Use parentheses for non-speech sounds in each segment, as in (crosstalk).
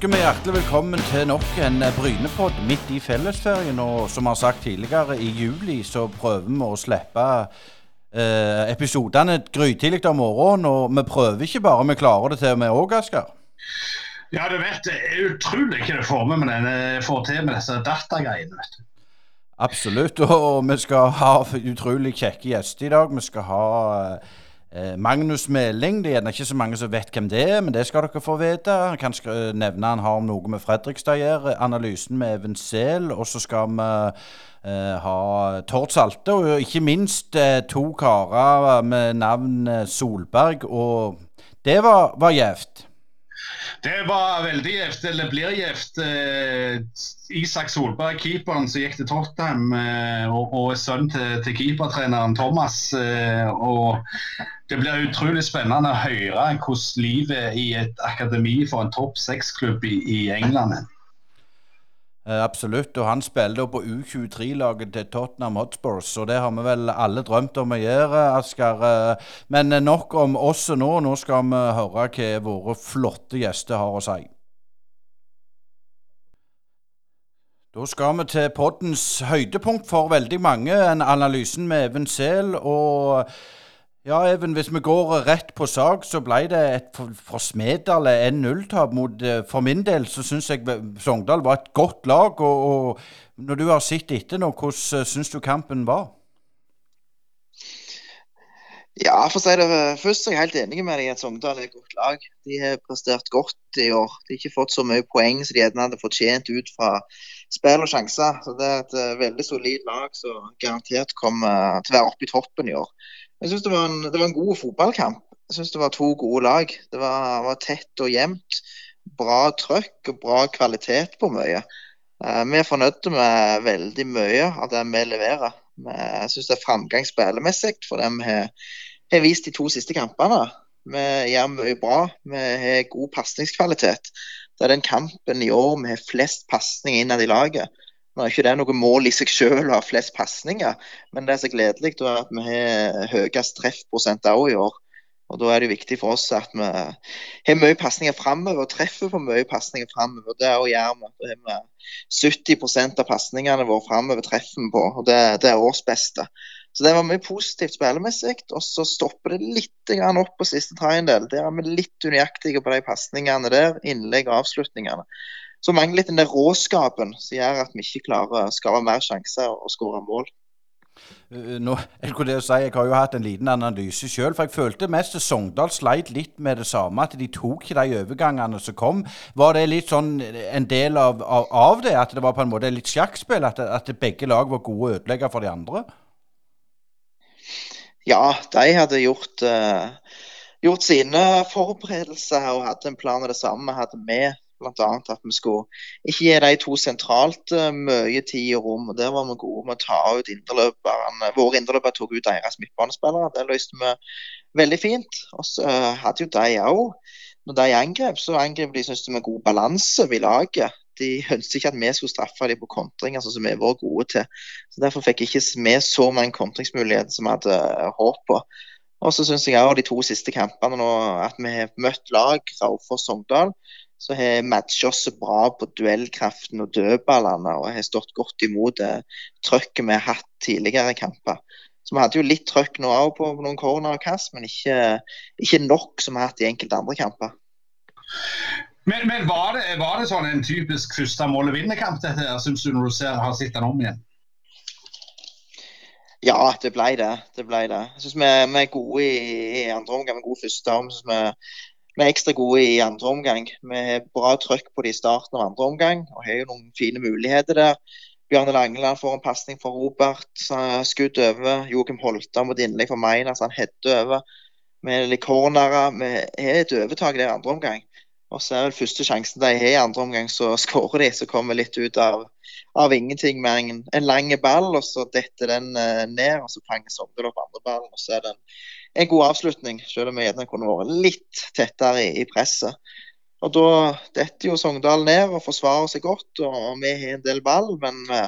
ønsker vi hjertelig velkommen til nok en Brynepod midt i fellesferien. Og som vi har sagt tidligere, i juli så prøver vi å slippe eh, episodene grytidlig om morgenen. Og vi prøver ikke bare, vi klarer det til og med òg, Asker. Ja, du vet, det er utrolig hva du får med med denne, får til med disse datagreiene. vet du. Absolutt. Og vi skal ha utrolig kjekke gjester i dag. Vi skal ha eh, Magnus Meling. Det er gjerne ikke så mange som vet hvem det er, men det skal dere få vite. Jeg kan nevne han har noe med Fredrikstad å gjøre. Analysen med Even Sehl. Og så skal vi eh, ha Tord Salte, og ikke minst eh, to karer med navn eh, Solberg. Og det var, var gjevt. Det var veldig gjevt, eller blir gjevt. Eh, Isak Solberg, keeperen som gikk til Tottenham, eh, og, og er sønn til, til keepertreneren Thomas. Eh, og det blir utrolig spennende å høre hvordan livet i et akademi for en topp seks-klubb i, i England er. Eh, absolutt, og han spiller på U23-laget til Tottenham Hotspurs, og det har vi vel alle drømt om å gjøre, Asker. Eh, Men eh, nok om oss nå. Nå skal vi høre hva våre flotte gjester har å si. Da skal vi til poddens høydepunkt for veldig mange, en analysen med Even Sehl. Og ja, Even, hvis vi går rett på sak, så ble det et for- Smedal 1-0-tap mot eh, For min del så syns jeg Sogndal var et godt lag. Og, og når du har sett etter nå, hvordan syns du kampen var? Ja, for å si det først er jeg helt enig med deg at Sogndal er et godt lag. De har prestert godt i år. De har ikke fått så mye poeng som de gjerne hadde fortjent ut fra spill og sjanser. Så Det er et eh, veldig solid lag som garantert kommer til å være oppe i toppen i år. Jeg synes det det var en god fotballkamp. Jeg synes det var to gode lag. Det var, var tett og jevnt. Bra trøkk og bra kvalitet på mye. Eh, Vi er fornøyde med veldig mye av det vi leverer. Jeg synes det er framgang spillemessig for det vi har vist de to siste kampene. Vi gjør mye bra. Vi har god pasningskvalitet. Det er den kampen i år vi har flest pasninger innad i laget. Nå er ikke det noe mål i seg selv å ha flest pasninger, men det er så gledelig er at vi har høyest treffprosent òg i år. Og Da er det viktig for oss at vi har mye pasninger framover og treffer på mye pasninger framover. Det gjør vi. Da har vi 70% av pasningene våre framover treffer vi på, og det, det er årsbeste. Så det var mye positivt spillemessig. Og så stopper det litt opp på siste tredjedel. Der er vi litt unøyaktige på de pasningene der, innlegg og avslutningene. Så mangler litt den der råskapen som gjør at vi ikke klarer å skape mer sjanser og skåre mål. Eh, Nå, jeg, si, jeg har jo hatt en liten analyse sjøl, for jeg følte mest at Sogndal sleit litt med det samme. At de tok ikke de overgangene som kom. Var det litt sånn en del av, av, av det? At det var på en måte litt sjakkspill? At, at begge lag var gode ødelegger for de andre? Ja, de hadde gjort, uh, gjort sine forberedelser og hadde en plan av det samme hadde vi. Bl.a. at vi skulle ikke gi de to sentralt eh, mye tid og rom. og Der var vi gode med å ta ut inderløperne. Våre inderløpere tok ut deres midtbanespillere. Det løste vi veldig fint. Og så eh, hadde jo de òg Når de angrep, så angrep de synes de med god balanse i laget. De ønsket ikke at vi skulle straffe dem på kontringer, sånn som vi var gode til. Så Derfor fikk ikke vi så mange kontringsmuligheter som vi hadde eh, håp på. Og så syns jeg også de to siste kampene nå at vi har møtt lag, Raufoss Sogndal, så har matchet oss bra på duellkraften og dødballene og har stått godt imot det trøkket vi har hatt tidligere i kamper. Så vi hadde jo litt trøkk nå òg på noen corner og kast, men ikke, ikke nok som vi har hatt i enkelte andre kamper. Men, men var, det, var det sånn en typisk første mål- og vinnerkamp, dette her, syns du, når du ser, har sett den om igjen? Ja, det ble det. det, ble det. Jeg synes vi, vi er gode i, i andre omgang, vi er gode første vi, vi er ekstra gode i andre omgang. Vi har bra trøkk på det i starten av andre omgang og har jo noen fine muligheter der. Bjarne Langeland får en pasning fra Robert, skudd over. Joakim Holta mot innlegg for Meina, så han header over. Vi er litt cornerer. Vi har et overtak der i andre omgang. Og så er vel første sjansen de har i andre omgang, så skårer de. Så kommer litt ut av, av ingenting med en, en lang ball, og så detter den eh, ned. Og så fanger Sogndal opp andre ballen, og så er det en, god avslutning. Selv om vi gjerne kunne vært litt tettere i, i presset. Og da detter jo Sogndal ned og forsvarer seg godt, og, og vi har en del ball, men vi,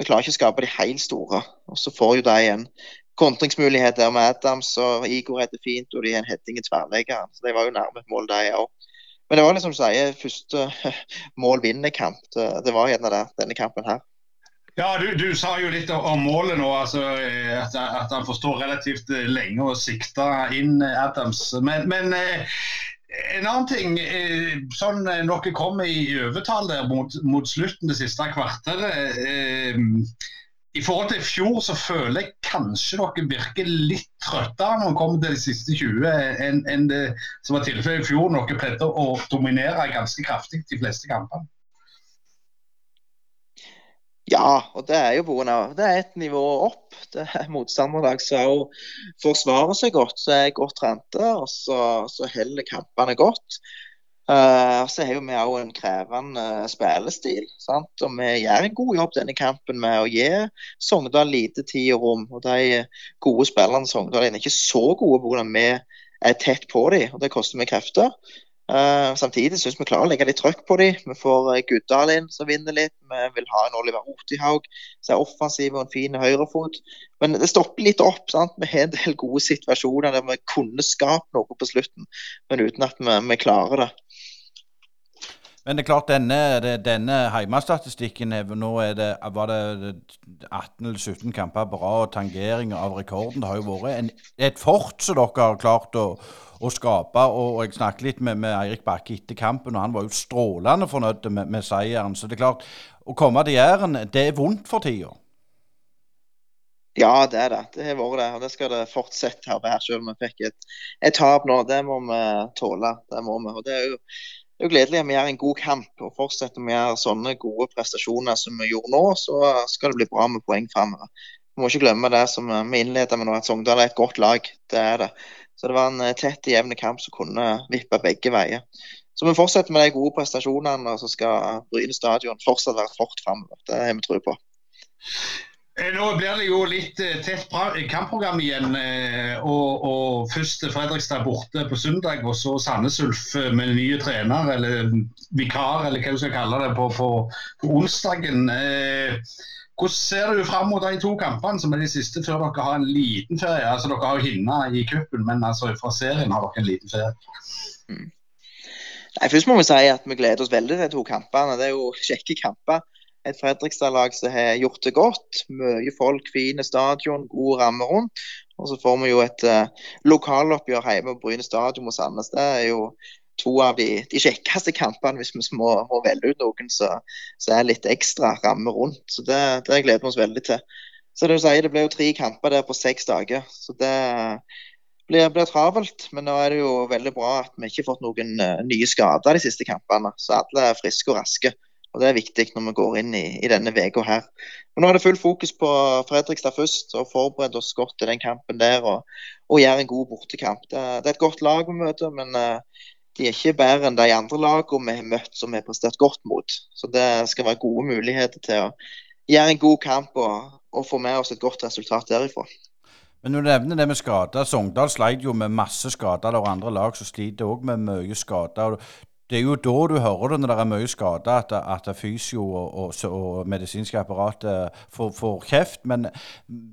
vi klarer ikke å skape de helt store. Og så får jo de en kontringsmulighet der med Adams og Igor heter fint, og de har en heading i tverrleggeren. Så de var jo nærme et mål, de òg. Men det var liksom du sier, første (laughs) mål vinner kamp. Det, det var gjerne det, denne kampen her. Ja, du, du, sa jo litt om målet nå. Altså, at, at han forstår relativt lenge å sikte inn Adams. Men, men en annen ting, sånn Noe kom i overtall der mot, mot slutten det siste kvarteret. I forhold til i fjor så føler jeg kanskje dere virker litt trøttere når det kommer til de siste 20 enn, en det som var tilfellet i fjor. Dere pleide å dominere ganske kraftig de fleste kampene. Ja, og det er jo pga. det er et nivå opp. Det er Motstanderlag som forsvarer seg godt, så er godt trente. Og så, så holder kampene godt. Uh, så har vi òg en krevende spillestil. Sant? Og vi gjør en god jobb denne kampen med å gi Sogndal lite tid og rom. Og de gode spillerne Sogndal er ikke så gode pga. vi er tett på dem, og det koster meg krefter. Uh, samtidig syns vi klarer å legge litt trøkk på dem. Vi får uh, Guddal inn som vinner litt. Vi vil ha en Oliver Otihaug som er offensiv og en fin høyrefot. Men det stopper litt opp. sant? Vi har en del gode situasjoner der vi kunne skapt noe på slutten, men uten at vi, vi klarer det. Men det er klart, denne, denne heimestatistikken Nå det, var det 18 eller 17 kamper på rad og tangering av rekorden. Det har jo vært en, et fort som dere har klart å, å skape. Og, og, jeg snakket litt med, med Eirik Bakke etter kampen, og han var jo strålende fornøyd med, med, seieren. Så det er klart, å komme til Jæren, det er vondt for tida. Ja, det er det. Det har vært det. Og det skal det fortsette å være, selv om vi fikk et, et tap nå. Det må vi tåle. Det må vi. Og det er jo det er jo gledelig at vi gjør en god kamp. og Fortsetter vi å gjøre sånne gode prestasjoner som vi gjorde nå, så skal det bli bra med poeng framover. Vi må ikke glemme det som vi innleder med nå, at Sogndal er et godt lag. Det er det. Så det var en tett, jevn kamp som kunne vippe begge veier. Så vi fortsetter med de gode prestasjonene, og så skal Bryne stadion fortsatt være fort framover. Det har vi tro på. Eh, nå blir det jo litt eh, tett kampprogram igjen. Eh, og, og Først Fredrikstad borte på søndag, og så Sandnes Ulf med nye trener, eller vikar, eller hva du skal kalle det, på, på, onsdagen. Hvordan ser du fram mot de to kampene som er de siste, før dere har en liten ferie? Altså Dere har hinna i cupen, men altså fra serien har dere en liten ferie. Mm. Nei, først må vi si at vi gleder oss veldig til de to kampene. Det er jo kjekke kamper et Fredrikstad-lag som har gjort det godt. Mye folk, fine stadion, god ramme rundt. Og så får vi jo et uh, lokaloppgjør hjemme på Bryne stadion mot Sandnes. Det er jo to av de, de kjekkeste kampene, hvis vi må, må velge ut noen som er litt ekstra ramme rundt. Så det, det gleder vi oss veldig til. Så det, sier, det ble jo tre kamper der på seks dager. Så det blir, blir, travelt. Men nå er det jo veldig bra at vi ikke har fått noen uh, nye skader de siste kampene. Så alle er friske og raske. Og Det er viktig når vi går inn i, i denne uka her. Men Nå er det full fokus på Fredrikstad først, og forberede oss godt til den kampen der. Og, og gjøre en god bortekamp. Det, det, er et godt lag vi møter, men uh, de er ikke bedre enn de andre lagene vi har møtt som vi har prestert godt mot. Så det skal være gode muligheter til å gjøre en god kamp og, og få med oss et godt resultat derifra. Men når du nevner det med skader, Sogndal sleit jo med masse skader. Det er andre lag som sliter òg med mye skader det er jo da du hører det når det er mye skade, at, at fysio og, og, og medisinske apparatet får, får, kjeft. Men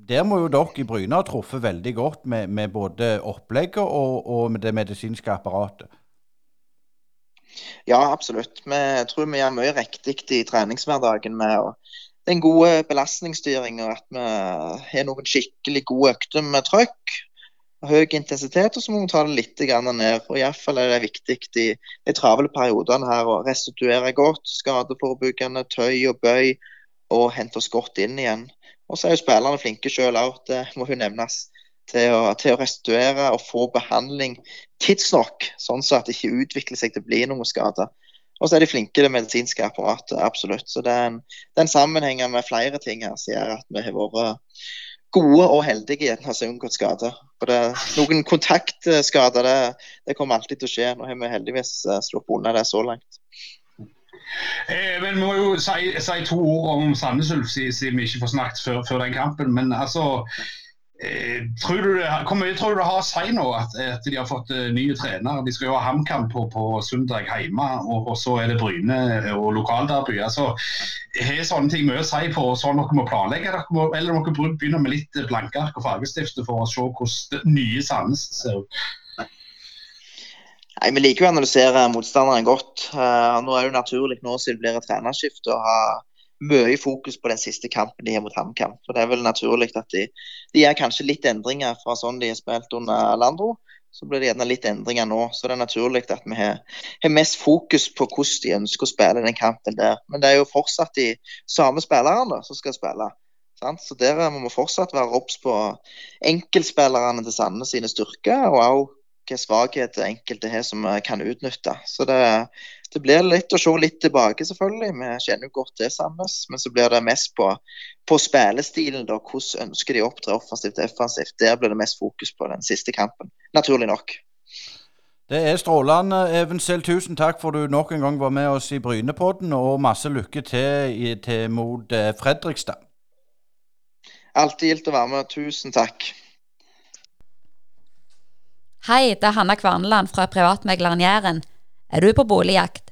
der må jo dere i Bryne ha truffet veldig godt med, med både opplegget og, og det medisinske apparatet. Ja, absolutt. Vi tror vi gjør mye riktig i treningshverdagen med den gode belastningsstyring og at vi har noen skikkelig gode økter med trøkk høy intensitet, og så må vi ta det litt ned. og Iallfall er det viktig i de travle periodene her å restituere godt, skadeforebyggende, tøy og bøy, og hente oss godt inn igjen. Og så er jo spillerne flinke sjøl òg, det må jo nevnes, til å, til å, restituere og få behandling tidsnok, sånn så at det ikke utvikler seg til å bli noen skader. Og så er de flinke det medisinske apparatet, absolutt. Så det er en, det er en sammenheng med flere ting her som gjør at vi har vært gode og heldige gjerne har seg unngått skader. For det, noen kontaktskader det, det, kommer alltid til å skje. Nå har vi heldigvis eh, sluppet unna det så langt. Eh, men Vi må jo si, si, to ord om Sandnes Ulf, siden vi ikke får snakket før, før den kampen. Men altså, tror du, hvor mye tror du det har å si nå at, at de har fått uh, nye trenere? De skal jo ha HamKam på, på, søndag hjemme, og, og, så er det Bryne og lokalderby. Altså, har sånne ting mye å si på sånn dere må planlegge? Dere må, eller dere begynner med litt blanke ark og fargestifte for å se hvordan det nye Sandnes ser ut? Nei, Vi liker å analysere motstanderen godt. Uh, nå er det jo naturlig nå siden det blir et trenerskifte å ha mye fokus på den siste kampen de har mot HamKam. Det er vel naturlig at de, de gjør kanskje litt endringer fra sånn de har spilt under Landro. Så blir det gjerne litt endringer nå. Så det er naturlig at vi har, har mest fokus på hvordan de ønsker å spille den kampen der. Men det er jo fortsatt de samme spillerne som skal spille. Sant? Så der må vi fortsatt være obs på enkeltspillerne til Sandnes sine styrker, og òg hvilke svakheter enkelte har som vi kan utnytte. Så det, det, blir litt å se litt tilbake, selvfølgelig. Vi kjenner jo godt til Sandnes. Men så blir det mest på, på spillestilen. da, Hvordan ønsker de å opptre offensivt og defensivt? Der blir det mest fokus på den siste kampen. Naturlig nok. Det er strålende. Even Sel, tusen takk for du nok en gang var med oss i Brynepodden, og masse lykke til, til mot eh, Fredrikstad. Alltid gildt å være med. Tusen takk. Hei, det er Hanna Kvarneland fra Privatmegleren Jæren. Er du på boligjakt,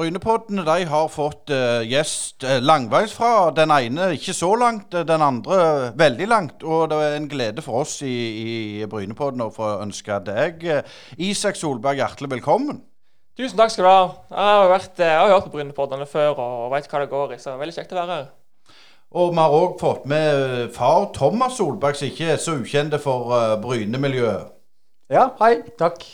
Brynepoddene de har fått uh, gjest uh, langveis fra. Den ene ikke så langt, uh, den andre veldig langt. Og det er en glede for oss i, i Brynepodden å få ønske deg, Isak Solberg, hjertelig velkommen. Tusen takk skal du ha. Jeg har, vært, jeg har hørt på Brynepoddene før og veit hva det går i, så veldig kjekt å være her. Og vi har òg fått med far Thomas Solberg, som ikke er så ukjent for uh, Bryne-miljøet. Ja, hei. Takk.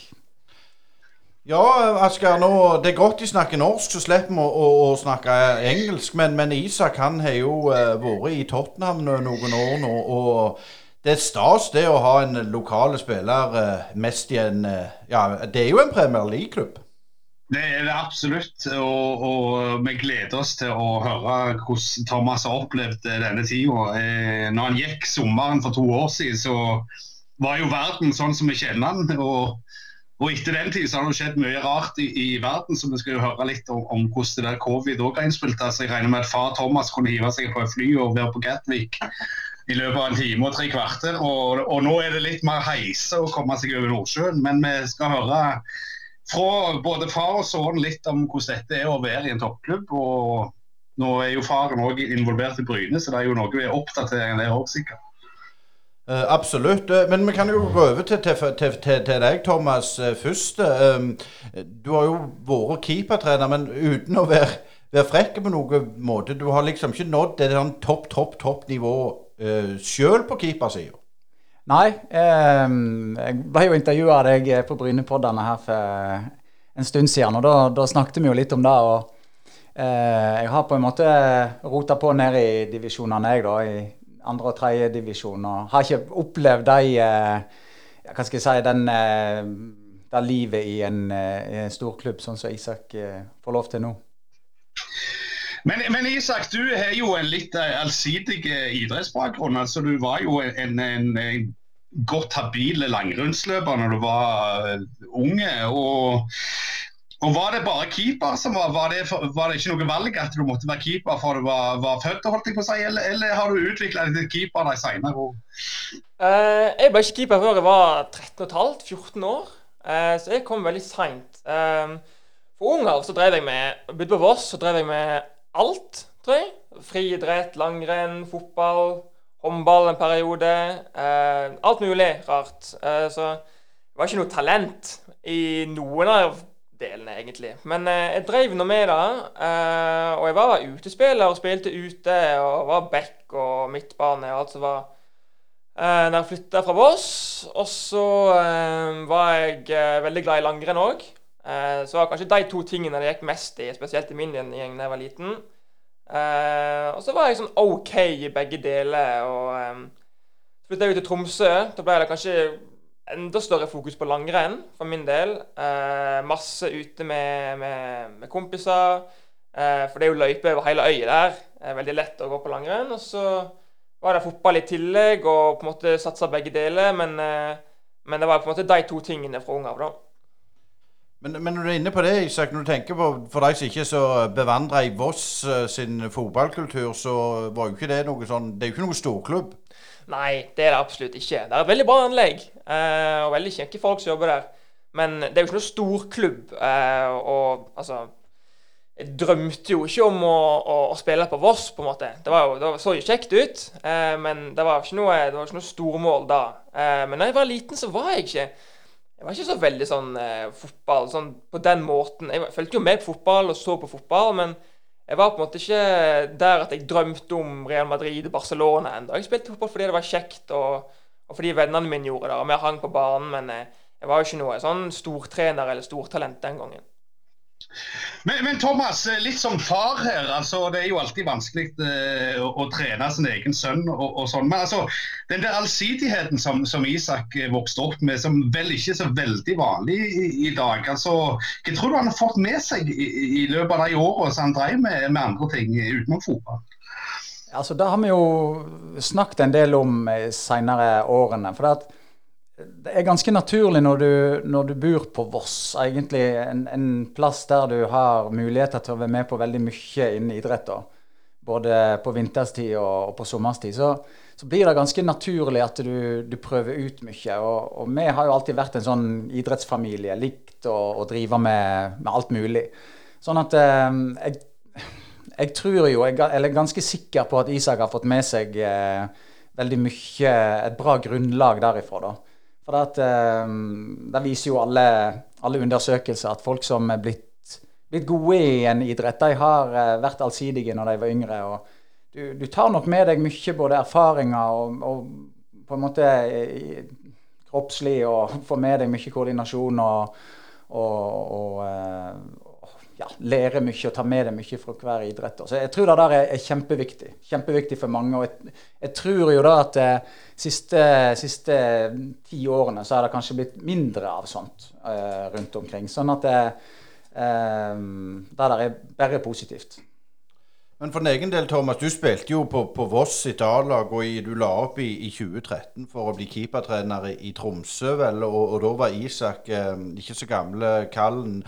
Ja, Asker, nå, det er godt de snakker norsk, så slipper vi å, å, å, snakke engelsk. Men, men, Isak han har jo uh, vært i Tottenham noen år nå. og det er stas det å ha en lokal spiller uh, mest i en Ja, det er jo en Premier League-klubb. Det er det absolutt. Og, og, vi gleder oss til å høre hvordan Thomas har opplevd denne tida. Eh, når han gikk sommeren for to år siden, så var jo verden sånn som vi kjenner den. Og, og etter den tid så har det skjedd mye rart i, i verden, så vi skal jo høre litt om, om hvordan det der covid òg har innspilt. Altså, jeg regner med at far Thomas kunne hive seg på et fly og være på Gatwick i løpet av en time og tre kvarter. Og, og nå er det litt mer heise å komme seg over Nordsjøen, men vi skal høre fra både far og sønn litt om hvordan dette er å være i en toppklubb. og Nå er jo faren òg involvert i Bryne, så det er jo noe vi er oppdatering der òg, sikkert. Uh, absolutt. Uh, men vi kan jo gå over til, til, til, til deg, Thomas, uh, først. du har jo vært keepertrener, men uten å være, være frekk på noen måte. Du har liksom ikke nådd det sånn topp, topp, topp nivå uh, sjøl på keepersida. Nei, eh, jeg ble jo intervjua av deg på Brynepoddene her for en stund siden, og da, da, snakket vi jo litt om det. og eh, Jeg har på en måte rota på ned i divisjonene, jeg, da, i andre og tredjedivisjoner. har ikke opplevd de eh, Hva skal jeg si den, eh, det livet i en, eh, en storklubb, sånn som Isak får lov til nå. Men, men, Isak, du har jo en litt allsidig idrettsbakgrunn. altså Du var jo en, en, en godt habile langrennsløper når du var unge. Og, og, Var det bare keeper som var var det, var det, ikke noe valg at du måtte være keeper for du var, var født, holdt jeg på å si, eller, eller har du utvikla deg til keeper de senere år? Uh, jeg ble ikke keeper før jeg var 13,5-14 år, uh, så jeg kom veldig seint. for unger så drev jeg med Bodde på Voss, så drev jeg med alt, tror jeg. Friidrett, langrenn, fotball håndball en periode. Eh, alt mulig rart. Eh, så det var ikke noe talent i noen av delene, egentlig. Men eh, jeg drev nå med det. Eh, og jeg var utespiller og spilte ute og var back og midtbane og alt som var. Eh, når jeg flytta fra Voss. Og så eh, var jeg veldig glad i langrenn òg. så var kanskje de to tingene det gikk mest i, spesielt i min gjeng da jeg var liten. Uh, og så var jeg sånn OK i begge deler. Og eh, flytta jeg ut til Tromsø. Da ble det kanskje enda større fokus på langrenn for min del. Eh, masse ute med, med, med kompiser. Eh, for det er jo løype over hele øya der. Det er veldig lett å gå på langrenn. Og så var det fotball i tillegg, og på en måte satsa begge deler. Men, men, det var på en måte de to tingene fra ung av, da. Men, men når du er inne på det, Isak, når du tenker på for deg som ikke er så bevandra i Voss eh, sin fotballkultur, så var jo ikke det noe sånn Det er jo ikke noe storklubb. Nei, det er det absolutt ikke. Det er et veldig bra anlegg, eh, og veldig kjekke folk som jobber der. Men det er jo ikke noe storklubb. Eh, og altså Jeg drømte jo ikke om å, å, å, spille på Voss, på en måte. Det, jo, det så jo kjekt ut, eh, men det var ikke noe, det var ikke noe stormål da. Eh, men da jeg var liten, så var jeg ikke jeg var ikke så veldig sånn eh, fotball sånn på den måten. Jeg fulgte jo med på fotball og så på fotball, men jeg var på en måte ikke der at jeg drømte om Real Madrid og Barcelona ennå. Jeg spilte fotball fordi det var kjekt, og, og fordi vennene mine gjorde det, og vi hang på banen, men jeg, jeg var jo ikke noe sånn stortrener eller stortalent den gangen. Men, men, Thomas, eh, litt som far her. altså Det er jo alltid vanskelig uh, å, å, trene sin egen sønn. og, og sånn, Men altså, den der allsidigheten som, som, Isak eh, vokste opp med, som vel ikke er så veldig vanlig i, i dag. altså, Hva tror du han har fått med seg i, i løpet av de årene som han drev med, med andre ting utenom fotball? Altså, Det har vi jo snakket en del om de senere årene. for det at det er ganske naturlig når du, når du bor på Voss, egentlig en, en, plass der du har muligheter til å være med på veldig mye innen idrett. Både på vinterstid og, og på sommerstid. Så, så, blir det ganske naturlig at du, du prøver ut mye. Og, og, vi har jo alltid vært en sånn idrettsfamilie. Likt å, drive med, med, alt mulig. Sånn at eh, jeg, jeg, tror jo, jeg, eller er ganske sikker på at Isak har fått med seg eh, veldig mye, et bra grunnlag derifra. da. For det, uh, det viser jo alle, alle, undersøkelser at folk som er blitt, blitt gode i en idrett, de har uh, vært allsidige når de var yngre. og du, du, tar nok med deg mye både erfaringer og, og på en måte kroppslig, og får med deg mye koordinasjon og, og, og, eh, ja, lære mye og ta med deg mye fra hver idrett. Så jeg tror det der er, er kjempeviktig. Kjempeviktig for mange. Og jeg, jeg tror jo da at de siste, siste ti årene så har det kanskje blitt mindre av sånt uh, rundt omkring. Sånn at det, eh, det der er bare positivt. Men for din egen del, Thomas, du spilte jo på, på Voss sitt A-lag, og i, du la opp i, i, 2013 for å bli keepertrener i, i Tromsø, vel, og, og, da var Isak eh, ikke så gamle kallen.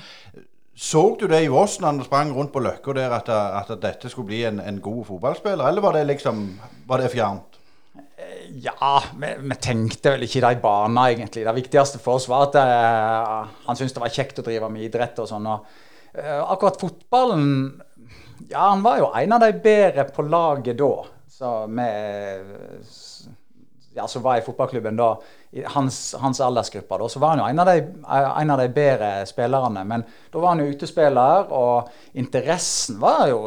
Så du det i Voss når han sprang rundt på Løkka der, at, at, dette skulle bli en, en, god fotballspiller, eller var det liksom var det fjernt? Eh, ja, vi, vi, tenkte vel ikke i de baner, egentlig. Det viktigste for oss var at uh, han syntes det var kjekt å drive med idrett og sånn. Og, uh, akkurat fotballen Ja, han var jo en av de bedre på laget da. Så vi ja, som var i fotballklubben da, hans, hans aldersgruppe, da, så var han jo en av, de, en av de bedre spillerne. Men da var han jo utespiller, og interessen var jo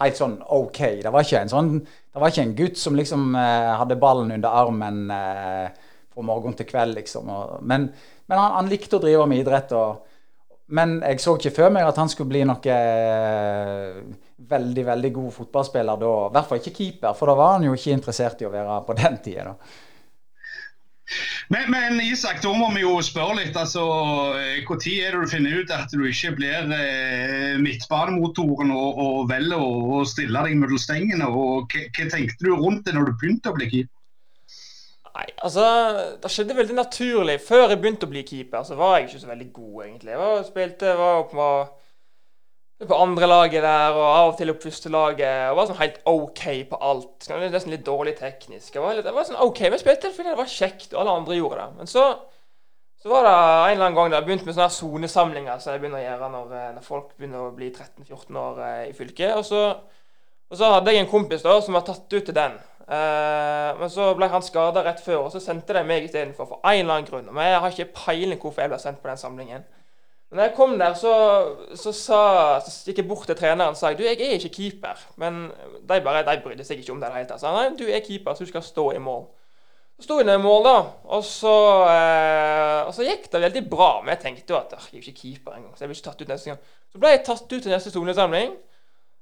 helt sånn OK. Det var ikke en sånn det var ikke en gutt som liksom eh, hadde ballen under armen eh, fra morgen til kveld, liksom. Og, men, men han, han, likte å drive med idrett. og men jeg så ikke før meg at han skulle bli noe eh, veldig veldig god fotballspiller da. I hvert fall ikke keeper, for da var han jo ikke interessert i å være på den tida. Men, men, Isak, da må vi jo spørre litt. altså, Når er det du finner ut at du ikke blir eh, midtbanemotoren og, og velger å, å, stille deg mellom stengene? og hva, tenkte du rundt det når du begynte å bli keeper? Nei, altså, Det skjedde veldig naturlig. Før jeg begynte å bli keeper, så var jeg ikke så veldig god, egentlig. Jeg var, spilte, var på, på andre laget der, og av og til opp første laget. Og var sånn helt OK på alt. Nesten litt dårlig teknisk. Jeg var, litt, jeg var sånn OK, men spilte fordi det var kjekt, og alle andre gjorde det. Men så, så var det en eller annen gang da jeg begynte med sånne sonesamlinger som jeg begynner å gjøre når, eh, når folk begynner å bli 13-14 år eh, i fylket. Og så, og så hadde jeg en kompis da som var tatt ut til den. Eh, men så ble han skada rett før, og så sendte de meg istedenfor. For en eller annen grunn. Men jeg har ikke peiling hvorfor jeg ble sendt på den samlingen. Når jeg kom der, så, så, sa, så gikk jeg bort til treneren og sa du, jeg er ikke keeper. Men de bare, de brydde seg ikke om det i det hele tatt. Sa nei, du er keeper, så du skal stå i mål. Så sto jeg i mål, da. Og så, eh, og så, gikk det veldig bra. Men jeg tenkte jo at jeg er jo ikke keeper engang. Så jeg ble ikke tatt ut neste gang. Så ble jeg tatt ut til neste sonesamling.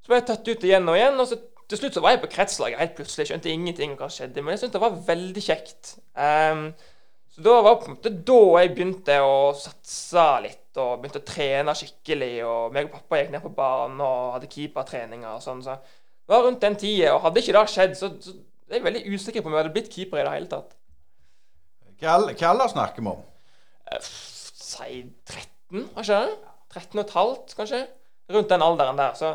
Så ble jeg tatt ut igjen og igjen. og så til slutt så var jeg på kretslaget helt plutselig. Jeg skjønte ingenting hva skjedde. Men jeg syntes det var veldig kjekt. Um, så da var på en måte da jeg begynte å satse litt og begynte å trene skikkelig. Og meg og pappa gikk ned på banen og hadde keepertreninger og sånn. Så det var rundt den tida. Og hadde ikke det skjedd, så, så er jeg veldig usikker på om jeg hadde blitt keeper i det hele tatt. Hva alder snakker vi om? Uh, si var ikke det? 13 og et halvt, kanskje? Rundt den alderen der. Så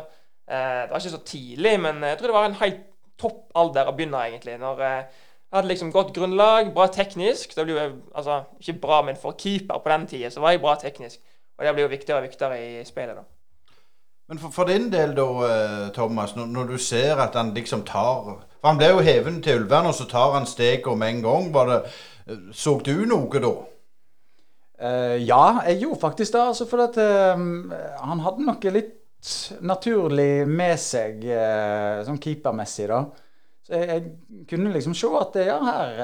eh, det var ikke så tidlig, men jeg tror det var en helt topp alder å begynne, egentlig. Når eh, jeg hadde liksom godt grunnlag, bra teknisk. Det blir jo altså, ikke bra, men for keeper på den tida så var jeg bra teknisk. Og det blir jo viktigere og viktigere i spillet, da. Men for, for din del da, eh, Thomas, når, når, du ser at han liksom tar For han ble jo hevet til Ulvern, og så tar han steget med en gang. Var det, eh, så du noe da? Uh, ja, jeg gjorde faktisk det. Altså, for at uh, han hadde noe litt naturlig med seg, uh, sånn keepermessig, da. Så jeg, jeg, kunne liksom se at ja, her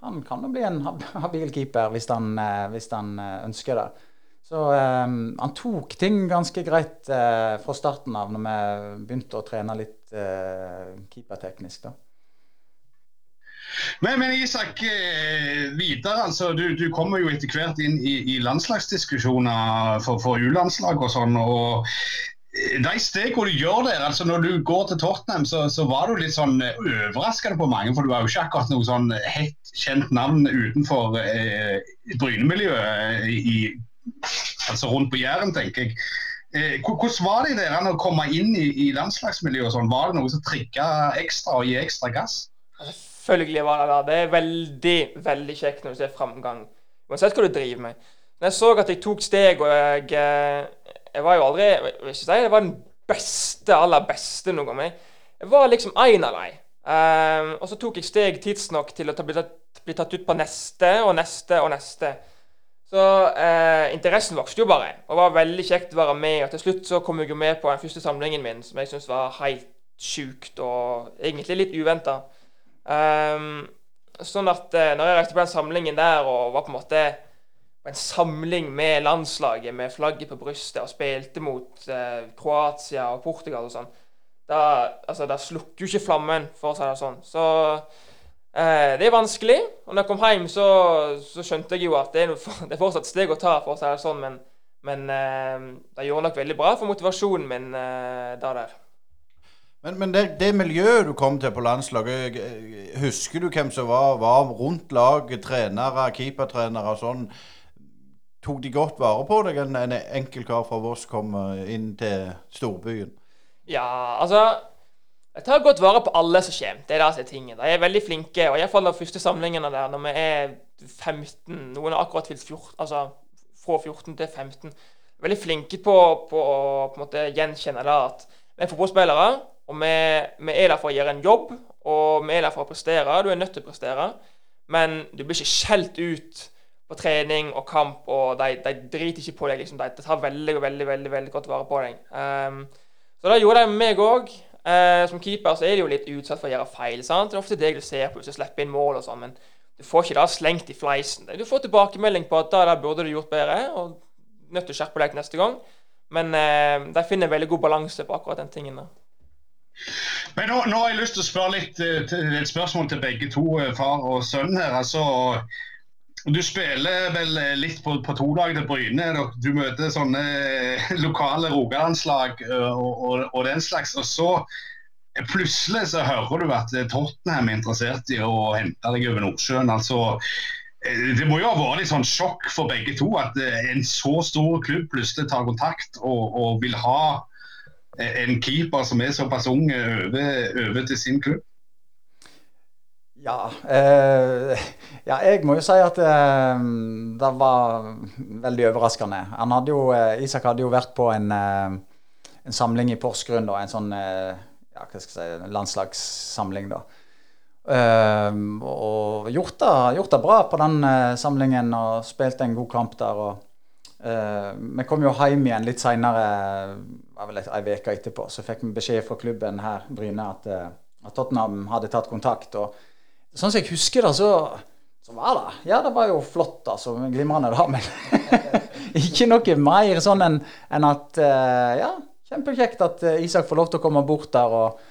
Han kan jo bli en habil keeper hvis han, hvis han ønsker det. Så um, han tok ting ganske greit uh, fra starten av, når vi begynte å trene litt uh, keeperteknisk. da. Men, men, Isak, videre, altså, du, du, kommer jo etter hvert inn i, i landslagsdiskusjoner for, for U-landslag og sånn. og de stegene du gjør der, altså Når du går til Tottenham, så, så var du litt sånn overraskende på mange. For du var jo ikke akkurat noe sånn hett kjent navn utenfor eh, Bryne-miljøet i, altså rundt på Jæren, tenker jeg. Eh, hvordan var det der å komme inn i, i landslagsmiljøet? Sånn? Var det noe som trigga ekstra og gi ekstra gass? Selvfølgelig var det det. Det er veldig veldig kjekt når du ser framgang. Uansett hva du driver med. Når jeg så at jeg tok steg, og jeg, eh, jeg var jo aldri Jeg vil ikke si jeg var den beste, aller beste noen gang. Jeg var liksom en av dem. Um, og så tok jeg steg tidsnok til å ta, bli, tatt, bli tatt ut på neste og neste og neste. Så uh, interessen vokste jo bare. Og det var veldig kjekt å være med. Og til slutt så kom jeg jo med på den første samlingen min, som jeg syntes var helt sjukt og egentlig litt uventa. Um, ehm, sånn at uh, når jeg reiste på den samlingen der og var på en måte på en samling med landslaget med flagget på brystet og spilte mot eh, Kroatia og Portugal og sånn, da, altså, da slukker jo ikke flammen, for å si det sånn. Så Eh, det er vanskelig. Og når jeg kom hjem, så, så skjønte jeg jo at det er, noe, (laughs) det er fortsatt steg å ta, for å si det sånn, men, men eh, det gjorde nok veldig bra for motivasjonen min eh, da der. Men, men det, det, miljøet du kom til på landslaget, husker du hvem som var, var rundt laget? Trenere, keepertrenere og sånn. Tok de godt vare på deg, en, en enkel kar fra Voss kom inn til storbyen? Ja, altså jeg tar godt vare på alle som kommer. Det er det som er tingen. De er veldig flinke. og Iallfall de første samlingene der, når vi er 15 Noen har akkurat fylt 14, altså fra 14 til 15. Veldig flinke på, på å på en måte gjenkjenne det at vi er fotballspillere, og vi, vi, er der for å gjøre en jobb, og vi er der for å prestere. Du er nødt til å prestere, men du blir ikke skjelt ut på trening og kamp, og de, de driter ikke på deg. liksom. De, de tar veldig, veldig, veldig, veldig godt vare på deg. Um, så det gjorde de meg òg. Uh, som keeper så er de jo litt utsatt for å gjøre feil. sant? Det er ofte deg du ser på hvis du slipper inn mål og sånn, men du får ikke det slengt i fleisen. Du får tilbakemelding på at da der burde du gjort bedre, og nødt til å skjerpe deg neste gang. Men uh, de finner veldig god balanse på akkurat den tingen der. Men nå, nå, har jeg lyst til å spørre litt, eh, et spørsmål til begge to, eh, far og sønn her. altså du spiller vel litt på, på todager til Bryne. Du møter sånne lokale Rogalandslag og, og, og, den slags. Og så plutselig så hører du at Tottenham er interessert i å hente deg over Nordsjøen. altså det må jo ha vært litt sånn sjokk for begge to at en så stor klubb plutselig tar kontakt og, og vil ha en keeper som er såpass ung, over, over til sin klubb? Ja, eh, ja, jeg må jo si at eh, det var veldig overraskende. Hadde jo, eh, Isak hadde jo vært på en, eh, en samling i Porsgrunn, da, en sånn eh, ja, si, landslagssamling. da. Eh, og gjort det, gjort det, bra på den samlingen og spilte en god kamp der. og Vi kom jo hjem igjen litt seinere, ei uke etterpå. Så fikk vi beskjed fra klubben her, Bryne, at, at Tottenham hadde tatt kontakt. og Sånn som jeg husker det, så, så var det Ja, det var jo flott, altså. Glimrende, da. Men (laughs) ikke noe mer sånn enn en at uh, Ja, kjempekjekt at uh, Isak får lov til å komme bort der og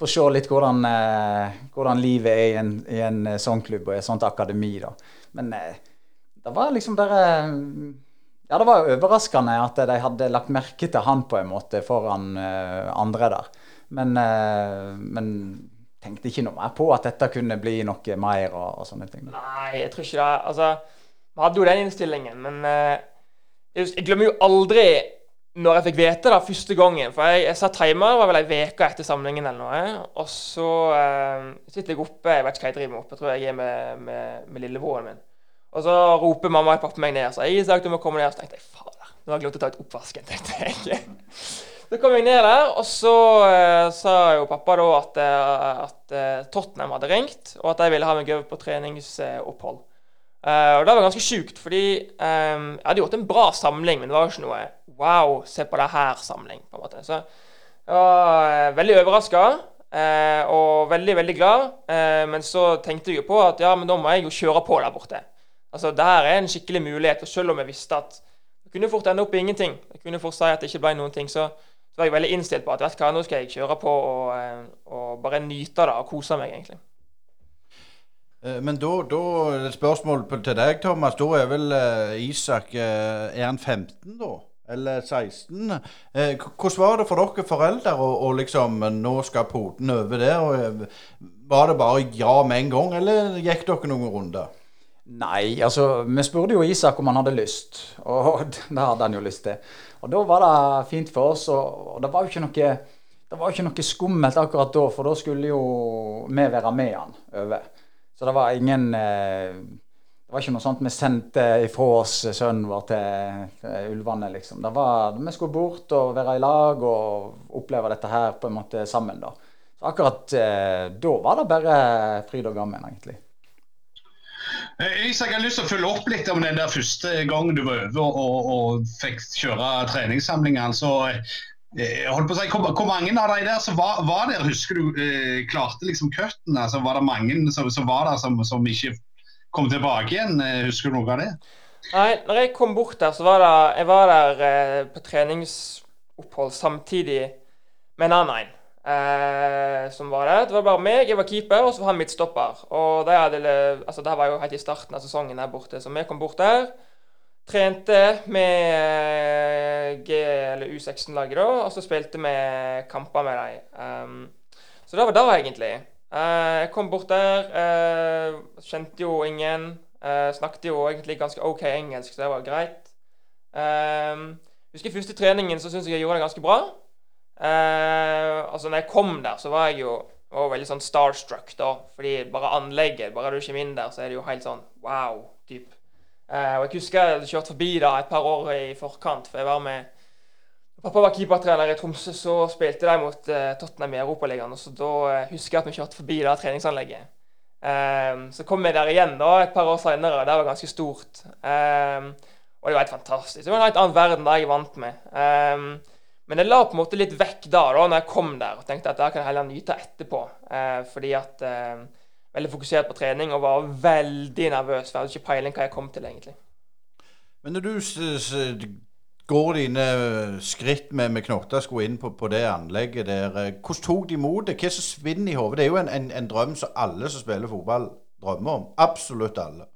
få se litt hvordan, uh, hvordan livet er i en, i en sånn klubb og i et sånt akademi, da. Men det var liksom bare ja, det var jo overraskende at de hadde lagt merke til han på en måte foran uh, andre der. Men, uh, men tenkte ikke noe mer på at dette kunne bli noe mer og, og sånne ting. Nei, jeg tror ikke det. Altså, vi hadde jo den innstillingen, men uh, jeg, glemmer jo aldri når jeg fikk vite det første gangen. For jeg, jeg sa timer, det var vel ei uke etter samlingen eller noe. Og så uh, sitter jeg oppe, jeg vet ikke hva jeg driver med oppe, jeg tror jeg er med, med, med lillebroren min. Og så roper mamma og pappa meg ned. Jeg Isak, du må komme ned. Og Så tenkte jeg fader, nå har jeg glemt å ta ut oppvasken. tenkte jeg. Så kom jeg ned der, og så eh, sa jo pappa da at, eh, at eh, Tottenham hadde ringt, og at de ville ha meg over på treningsopphold. Eh, og det var ganske sjukt, fordi eh, jeg hadde gjort en bra samling, men det var jo ikke noe Wow, se på det her-samling. på en måte. Så jeg var eh, veldig overraska. og veldig, veldig glad. men så tenkte jeg jo på at ja, men da må jeg jo kjøre på der borte. Altså, det her er en skikkelig mulighet. Og selv om jeg visste at det kunne fort ende opp i ingenting, jeg kunne fort si at det ikke ble noen ting, så, så var jeg veldig innstilt på at vet hva, nå skal jeg kjøre på og, eh, og bare nyte det og kose meg, egentlig. Eh, men da, da et spørsmål til deg, Thomas. Da er vel uh, Isak Er han 15 da? Eller 16? Uh, hvordan var det for dere foreldre å liksom Nå skal poten over der. Og, var det bare ja med en gang, eller gikk dere noen runder? Nei, altså vi spurte jo Isak om han hadde lyst, og (laughs) det hadde han jo lyst til. Og da var det fint for oss, og, det var jo ikke noe det var ikke noe skummelt akkurat da, for da skulle jo vi være med han over. Så det var ingen eh, Det var ikke noe sånt vi sendte ifra oss sønnen vår til ulvene, liksom. Det var, Vi skulle bort og være i lag og oppleve dette her på en måte sammen, da. Så akkurat eh, da var det bare fryd og gammen, egentlig. Eh, Isak, jeg har lyst til å følge opp litt om den der første gangen du var over og, og fikk kjøre treningssamlingene. Så eh, holdt på å si, hvor, hvor, mange av de der som var, var der, husker du eh, klarte liksom cutten? Altså, var det mange som, som var der som, som, ikke kom tilbake igjen? Eh, husker du noe av det? Nei, når jeg kom bort der, så var det Jeg var der eh, på treningsopphold samtidig med en annen en eh, som var der. Det var bare meg, jeg var keeper, og så var han midtstopper. Og det, hadde, altså, det var jo helt i starten av sesongen der borte, så vi kom bort der. Trente med eh, G- eller U16-laget, da, og så spilte vi kamper med dem. Um, så det var det, egentlig. Uh, jeg kom bort der, uh, kjente jo ingen. Uh, snakket jo egentlig ganske OK engelsk, så det var greit. Um, husker første treningen så syns jeg jeg gjorde det ganske bra. Uh, altså når jeg kom der, så var jeg jo var veldig sånn starstruck, da. Fordi bare anlegget Bare du kommer inn der, så er det jo helt sånn wow. typ. Uh, og jeg husker jeg hadde kjørt forbi da et par år i forkant, for jeg var med Pappa var keepertrener i Tromsø, så spilte de mot uh, Tottenham i Europaligaen. Så da husker jeg at vi kjørte forbi det treningsanlegget. Um, så kom vi der igjen da et par år seinere, og det var ganske stort. Um, og det var helt fantastisk. Det var en helt annen verden da jeg vant med. Um, men jeg la på en måte litt vekk da, da når jeg kom der, og tenkte at det kan jeg heller nyte etterpå. Eh, fordi at eh, Veldig fokusert på trening og var veldig nervøs. For jeg hadde ikke peiling hva jeg kom til, egentlig. Men når du går dine skritt med, med knottasko inn på, på, det anlegget der, eh, hvordan tok de imot det? Hva som svinner i hodet? Det er jo en, en, en, drøm som alle som spiller fotball, drømmer om. Absolutt alle.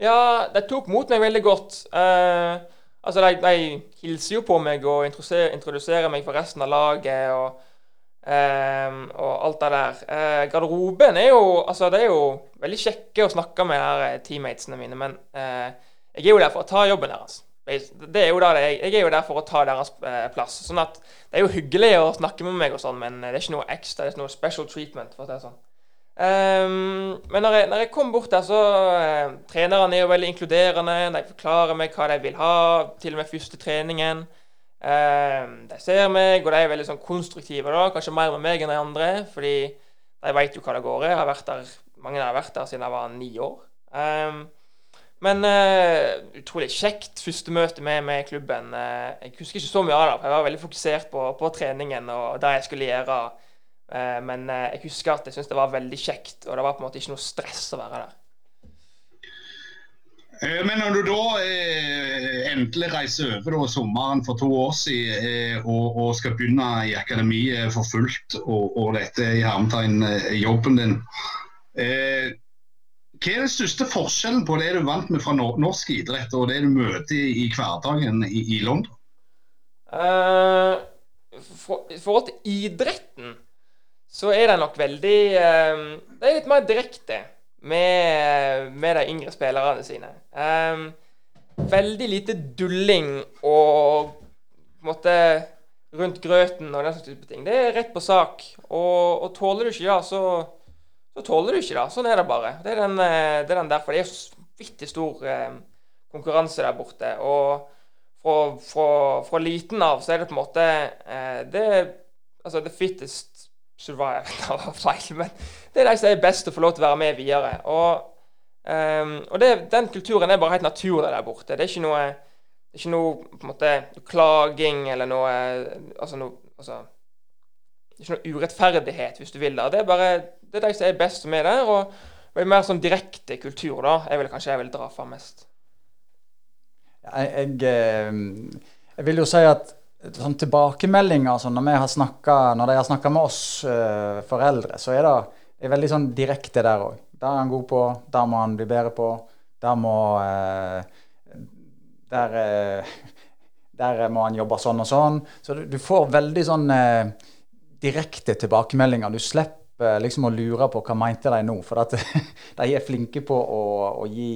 Ja, de tok mot meg veldig godt. Eh, Altså, de, de, hilser jo på meg og introduserer meg for resten av laget og, um, og alt det der. Uh, garderoben er jo Altså, det er jo veldig kjekke å snakke med her eh, teammatesene mine, men uh, jeg er jo der for å ta jobben deres. Det er jo der jeg, er jo der for å ta deres uh, plass. Sånn at det er jo hyggelig å snakke med meg og sånn, men det er ikke noe ekstra, det er ikke noe special treatment, for å si det sånn. Um, men når jeg, når jeg, kom bort der, så uh, Trenerne er jo veldig inkluderende. De forklarer meg hva de vil ha, til og med første treningen. Um, de ser meg, og de er veldig sånn konstruktive. da, Kanskje mer med meg enn de andre, fordi de vet jo hva det går i. Jeg har vært der, mange har vært der siden jeg var ni år. Um, men uh, utrolig kjekt første møte med, med klubben. jeg husker ikke så mye av det, for jeg var veldig fokusert på, på treningen og det jeg skulle gjøre Eh, men eh, jeg husker at jeg syntes det var veldig kjekt, og det var på en måte ikke noe stress å være der. Eh, men når du da eh, endelig reiser over da, sommeren for to år siden eh, og, og, skal begynne i akademiet for fullt, og, og dette i hermetegn jobben din eh, Hva er den største forskjellen på det du vant med fra norsk idrett og det du møter i, i hverdagen i, i London? Uh, for, I forhold til idretten så er den nok veldig um, De er litt mer direkte med, med, de yngre spillerne sine. Um, veldig lite dulling og på en måte rundt grøten og den slags type ting. Det er rett på sak. Og, og tåler du ikke det, så, så tåler du ikke det. Sånn er det bare. Det er den, eh, det er den derfor. Det er så vanvittig stor um, konkurranse der borte. Og fra, fra, fra, liten av så er det på en måte uh, det, Altså, the fittest survive (laughs) feil, men det er de som er best å få lov til å være med videre. Og, um, og det, den kulturen er bare helt naturlig der borte. Det er ikke noe det er ikke noe på en måte, klaging eller noe altså, noe, altså Det er ikke noe urettferdighet, hvis du vil. det. Det er bare det er de som er best som er der. Og, og mer sånn direkte kultur, da, Jeg vil kanskje jeg vil dra fram mest. Jeg, jeg, eh, jeg, vil jo si at sånn tilbakemeldinger altså når, snakket, når de har snakka med oss uh, foreldre, så er det er veldig sånn direkte der òg. Der er han god på, der må han bli bedre på. Der må uh, der, uh, der, må han jobbe sånn og sånn. Så du, du får veldig sånn direkte tilbakemeldinger. Du slipper liksom å lure på hva mente de nå. For at (laughs) de er flinke på å, å gi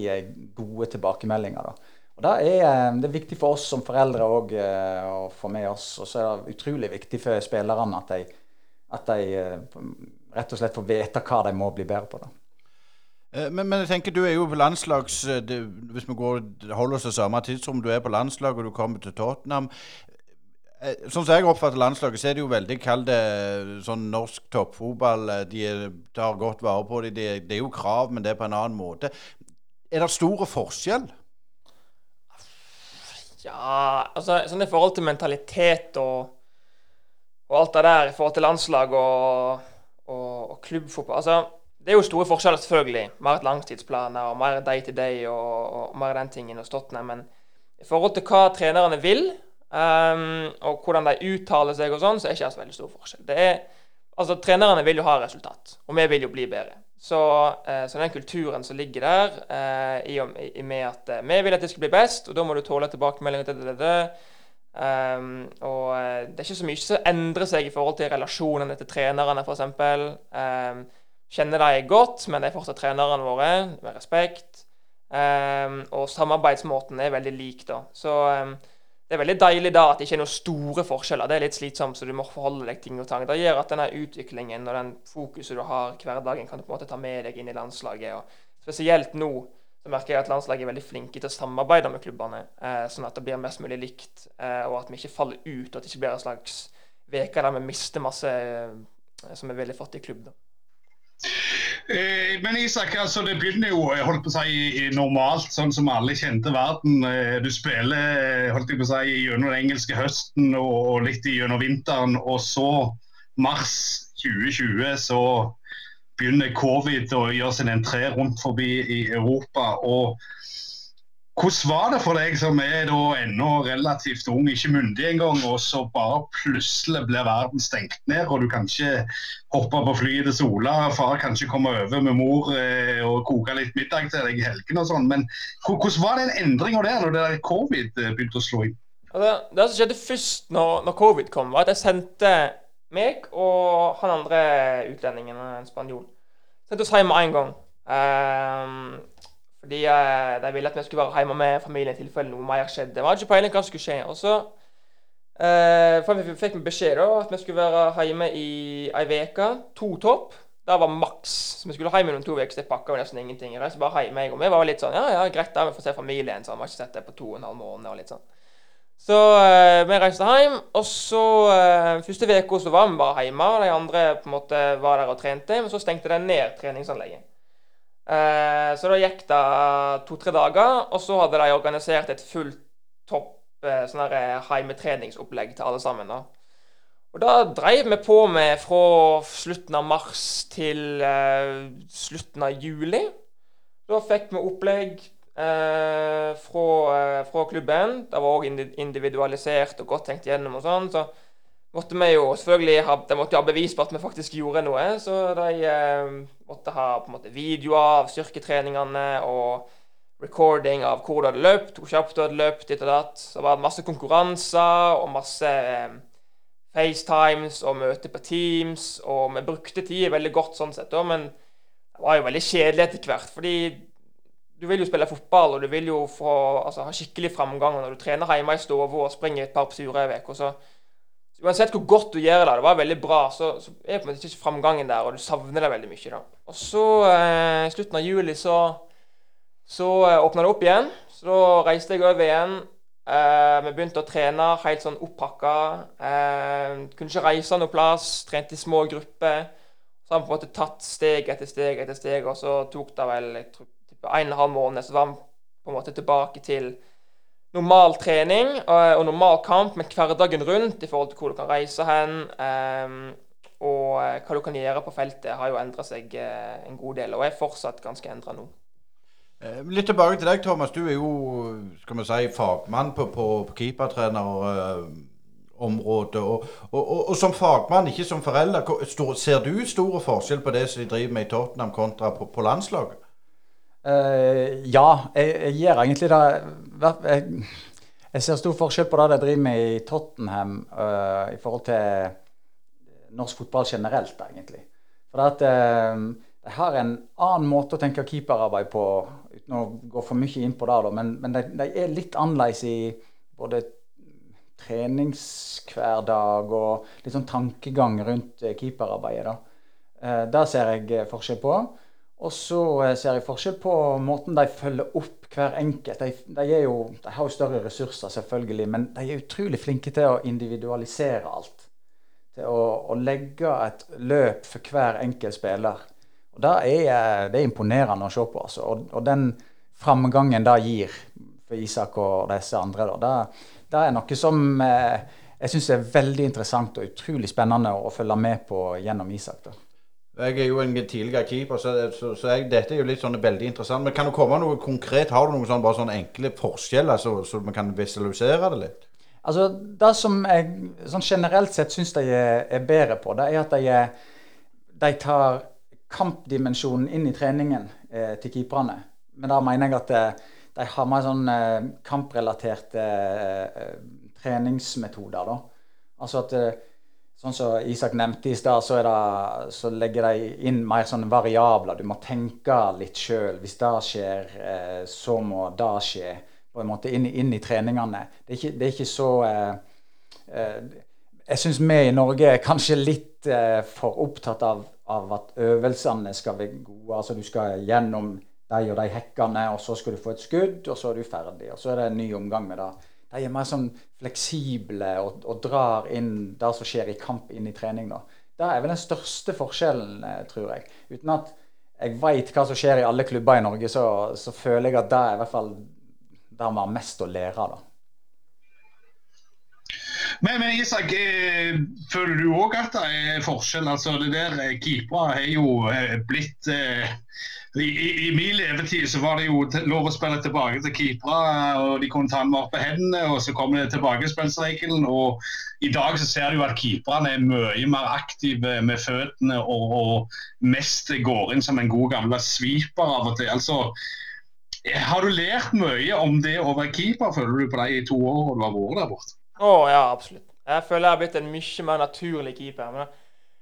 gode tilbakemeldinger. da. Og det er, eh, det er, viktig for oss som foreldre òg å få med oss. Og så er det utrolig viktig for spillerne at de, at de rett og slett får vite hva de må bli bedre på. da. Eh, men, men, jeg tenker du er jo på landslags eh, det, Hvis vi går, holder oss til samme tidsrom, du er på landslag og du kommer til Tottenham. Eh, sånn som jeg oppfatter landslaget, så er det jo veldig kald sånn norsk toppfotball. De tar godt vare på. Det, det, er jo krav, men det er på en annen måte. Er det store forskjell? Ja, altså sånn i forhold til mentalitet og, og alt det der, i forhold til landslag og, og, og klubbfotball altså det er jo store forskjeller, selvfølgelig. Mer langtidsplaner og mer day to day og mer den tingen hos Tottenham. Men i forhold til hva trenerne vil, um, og hvordan de uttaler seg og sånn, så er det ikke så veldig stor forskjell. Det er, altså, Trenerne vil jo ha resultat, og vi vil jo bli bedre. Så, uh, så den kulturen som ligger der, uh, i og med at uh, vi vil at det skal bli best, og da må du tåle tilbakemeldinger til det, det. Um, og det er ikke så mye som endrer seg i forhold til relasjonene til trenerne, f.eks. Um, kjenner de godt, men de er fortsatt trenerne våre, med respekt. Um, og samarbeidsmåten er veldig lik, da. Så um, det er veldig deilig da at det ikke er noen store forskjeller. Det er litt slitsomt, så du må forholde deg ting og tang. Det gjør at denne utviklingen og den fokuset du har hverdagen, kan du på en måte ta med deg inn i landslaget. Og spesielt nå så merker jeg at landslaget er veldig flinke til å samarbeide med klubbene, eh, sånn at det blir mest mulig likt, eh, og at vi ikke faller ut, og at det ikke blir en slags uke der vi mister masse eh, som er veldig fattig klubb. da. Eh, men Isak, altså det begynner jo holdt på å si, normalt, sånn som alle kjente verden. Eh, du spiller holdt jeg på å si, gjennom den engelske høsten og litt gjennom vinteren. Og så, mars 2020, så begynner covid å gjøre sin entré rundt forbi i Europa. og hvordan var det for deg som er da ennå relativt ung, ikke myndig engang, og så bare plutselig blir verden stengt ned, og du kan ikke hoppe på flyet til Sola, far kan ikke komme over med mor eh, og koke litt middag til deg i helgen og sånn. Men hvordan var den endringa der, når det der covid eh, begynte å slå inn? Det, det som skjedde først når, når, covid kom, var at jeg sendte meg og han andre utlendingen, en spanjol, sendte oss hjem med en gang. Um, fordi eh, de ville at vi skulle være hjemme med familien i tilfelle noe mer skjedde. Vi hadde ikke peiling hva som skulle skje. Og så eh, fikk vi beskjed da, at vi skulle være hjemme i ei uke. To topp. Det var maks. Så vi skulle hjem noen to uker. Det pakka jo nesten ingenting. Så bare hjem, jeg. Og vi var litt sånn Ja, ja, greit, da. Vi får se familien. Sånn. Vi har ikke sett det på to og en halv måned og litt sånn. Så eh, vi reiste hjem, og så eh, Første uka så var vi bare hjemme. De andre på en måte var der og trente, men så stengte de ned treningsanlegget. Eh, så da gikk det to-tre dager, og så hadde de organisert et fullt topp eh, sånn heimetreningsopplegg til alle sammen. da. Og da dreiv vi på med fra slutten av mars til eh, slutten av juli. Da fikk vi opplegg eh, fra, eh, fra, klubben. Det var òg individualisert og godt tenkt gjennom og sånn. så måtte vi jo selvfølgelig ha, de måtte ha bevis på at vi faktisk gjorde noe. Så de eh, måtte ha på en måte videoer av styrketreningene og recording av hvor du hadde løpt, hvor kjapt du hadde løpt, ditt og datt. Så det var masse konkurranser og masse eh, FaceTimes og møter på Teams. Og vi brukte tid veldig godt sånn sett, da, men det var jo veldig kjedelig etter hvert. Fordi du vil jo spille fotball, og du vil jo få, altså, ha skikkelig framgang. Når du trener hjemme i stua og springer et par turer i uka, så Uansett hvor godt du gjør det, det var veldig bra, så, så er på en måte ikke framgangen der, og du savner det veldig mye. da. Og så, i eh, slutten av juli, så, så eh, åpna det opp igjen. Så da reiste jeg over igjen. Eh, vi begynte å trene helt sånn oppakka. Eh, kunne ikke reise noe plass. Trente i små grupper. Så har vi på en måte tatt steg etter steg etter steg, og så tok det vel jeg tror, en og en halv måned, så var vi på en måte tilbake til normal trening og, og normal kamp, med hverdagen rundt i forhold til hvor du kan reise hen. Um, og uh, hva du kan gjøre på feltet, har jo endra seg en god del, og er fortsatt ganske endra nå. Eh, litt tilbake til deg, Thomas. Du er jo skal vi si, fagmann på, på, på keepertrenerområdet. Og, og, og, og, som fagmann, ikke som forelder, ser du store forskjell på det som de driver med i Tottenham kontra på, på landslaget? Uh, ja, jeg, jeg, gjør egentlig det. Jeg, jeg, ser stor forskjell på det de driver med i Tottenham uh, i forhold til norsk fotball generelt, egentlig. For at uh, de har en annen måte å tenke keeperarbeid på, uten å gå for mye inn på det, da, men, men de, de, er litt annerledes i både treningshverdag og litt sånn tankegang rundt keeperarbeidet. da. Det ser jeg forskjell på. Og så eh, ser jeg forskjell på måten de følger opp hver enkelt. De, de, jo, de, har jo større ressurser, selvfølgelig, men de er utrolig flinke til å individualisere alt. Til å, å legge et løp for hver enkelt spiller. Og Det er, eh, det er imponerende å se på. Altså. Og, og, den framgangen det gir for Isak og disse andre, da, det, det, er noe som eh, jeg syns er veldig interessant og utrolig spennende å følge med på gjennom Isak. da. Jeg er jo en tidligere keeper, så, så, så jeg, dette er jo litt sånn veldig interessant. Men kan du komme noe konkret? Har du noen sånn, bare sånne enkle forskjeller, så, så vi kan visualisere det litt? Altså, Det som jeg sånn generelt sett syns de er, er, bedre på, det er at de, de tar kampdimensjonen inn i treningen eh, til keeperne. Men da mener jeg at eh, de har mer sånn eh, kamprelaterte eh, treningsmetoder. da. Altså at eh, Sånn som Isak nevnte i stad, så, så, legger de inn mer sånne variabler. Du må tenke litt sjøl. Hvis det skjer, eh, så må det skje. På en måte inn, inn i treningene. Det er ikke, det er ikke så eh, eh, Jeg syns vi i Norge er kanskje litt for opptatt av, av, at øvelsene skal være gode. Altså du skal gjennom de og de hekkene, og så skal du få et skudd, og så er du ferdig. Og så er det en ny omgang med det de er mer sånn fleksible og, og, drar inn det som skjer i kamp, inn i trening. da. Det er vel den største forskjellen, eh, tror jeg. Uten at jeg veit hva som skjer i alle klubber i Norge, så, så føler jeg at det er i hvert fall der vi har mest å lære. da. Men, men Isak, eh, føler du òg at det er forskjell? Altså, det der eh, Keepere har jo blitt eh, i, i, min levetid så var det jo lov å spille tilbake til keepere, og de kunne ta den opp på hendene, og så kom det tilbakespillsregelen. Og i dag så ser du at keeperne er mye mer aktive med føttene og, og mest går inn som en god gammel sweeper av og til. Altså, har du lært mye om det å være keeper, føler du på de to årene du har vært der borte? Å oh, ja, absolutt. Jeg føler jeg har blitt en mye mer naturlig keeper. Men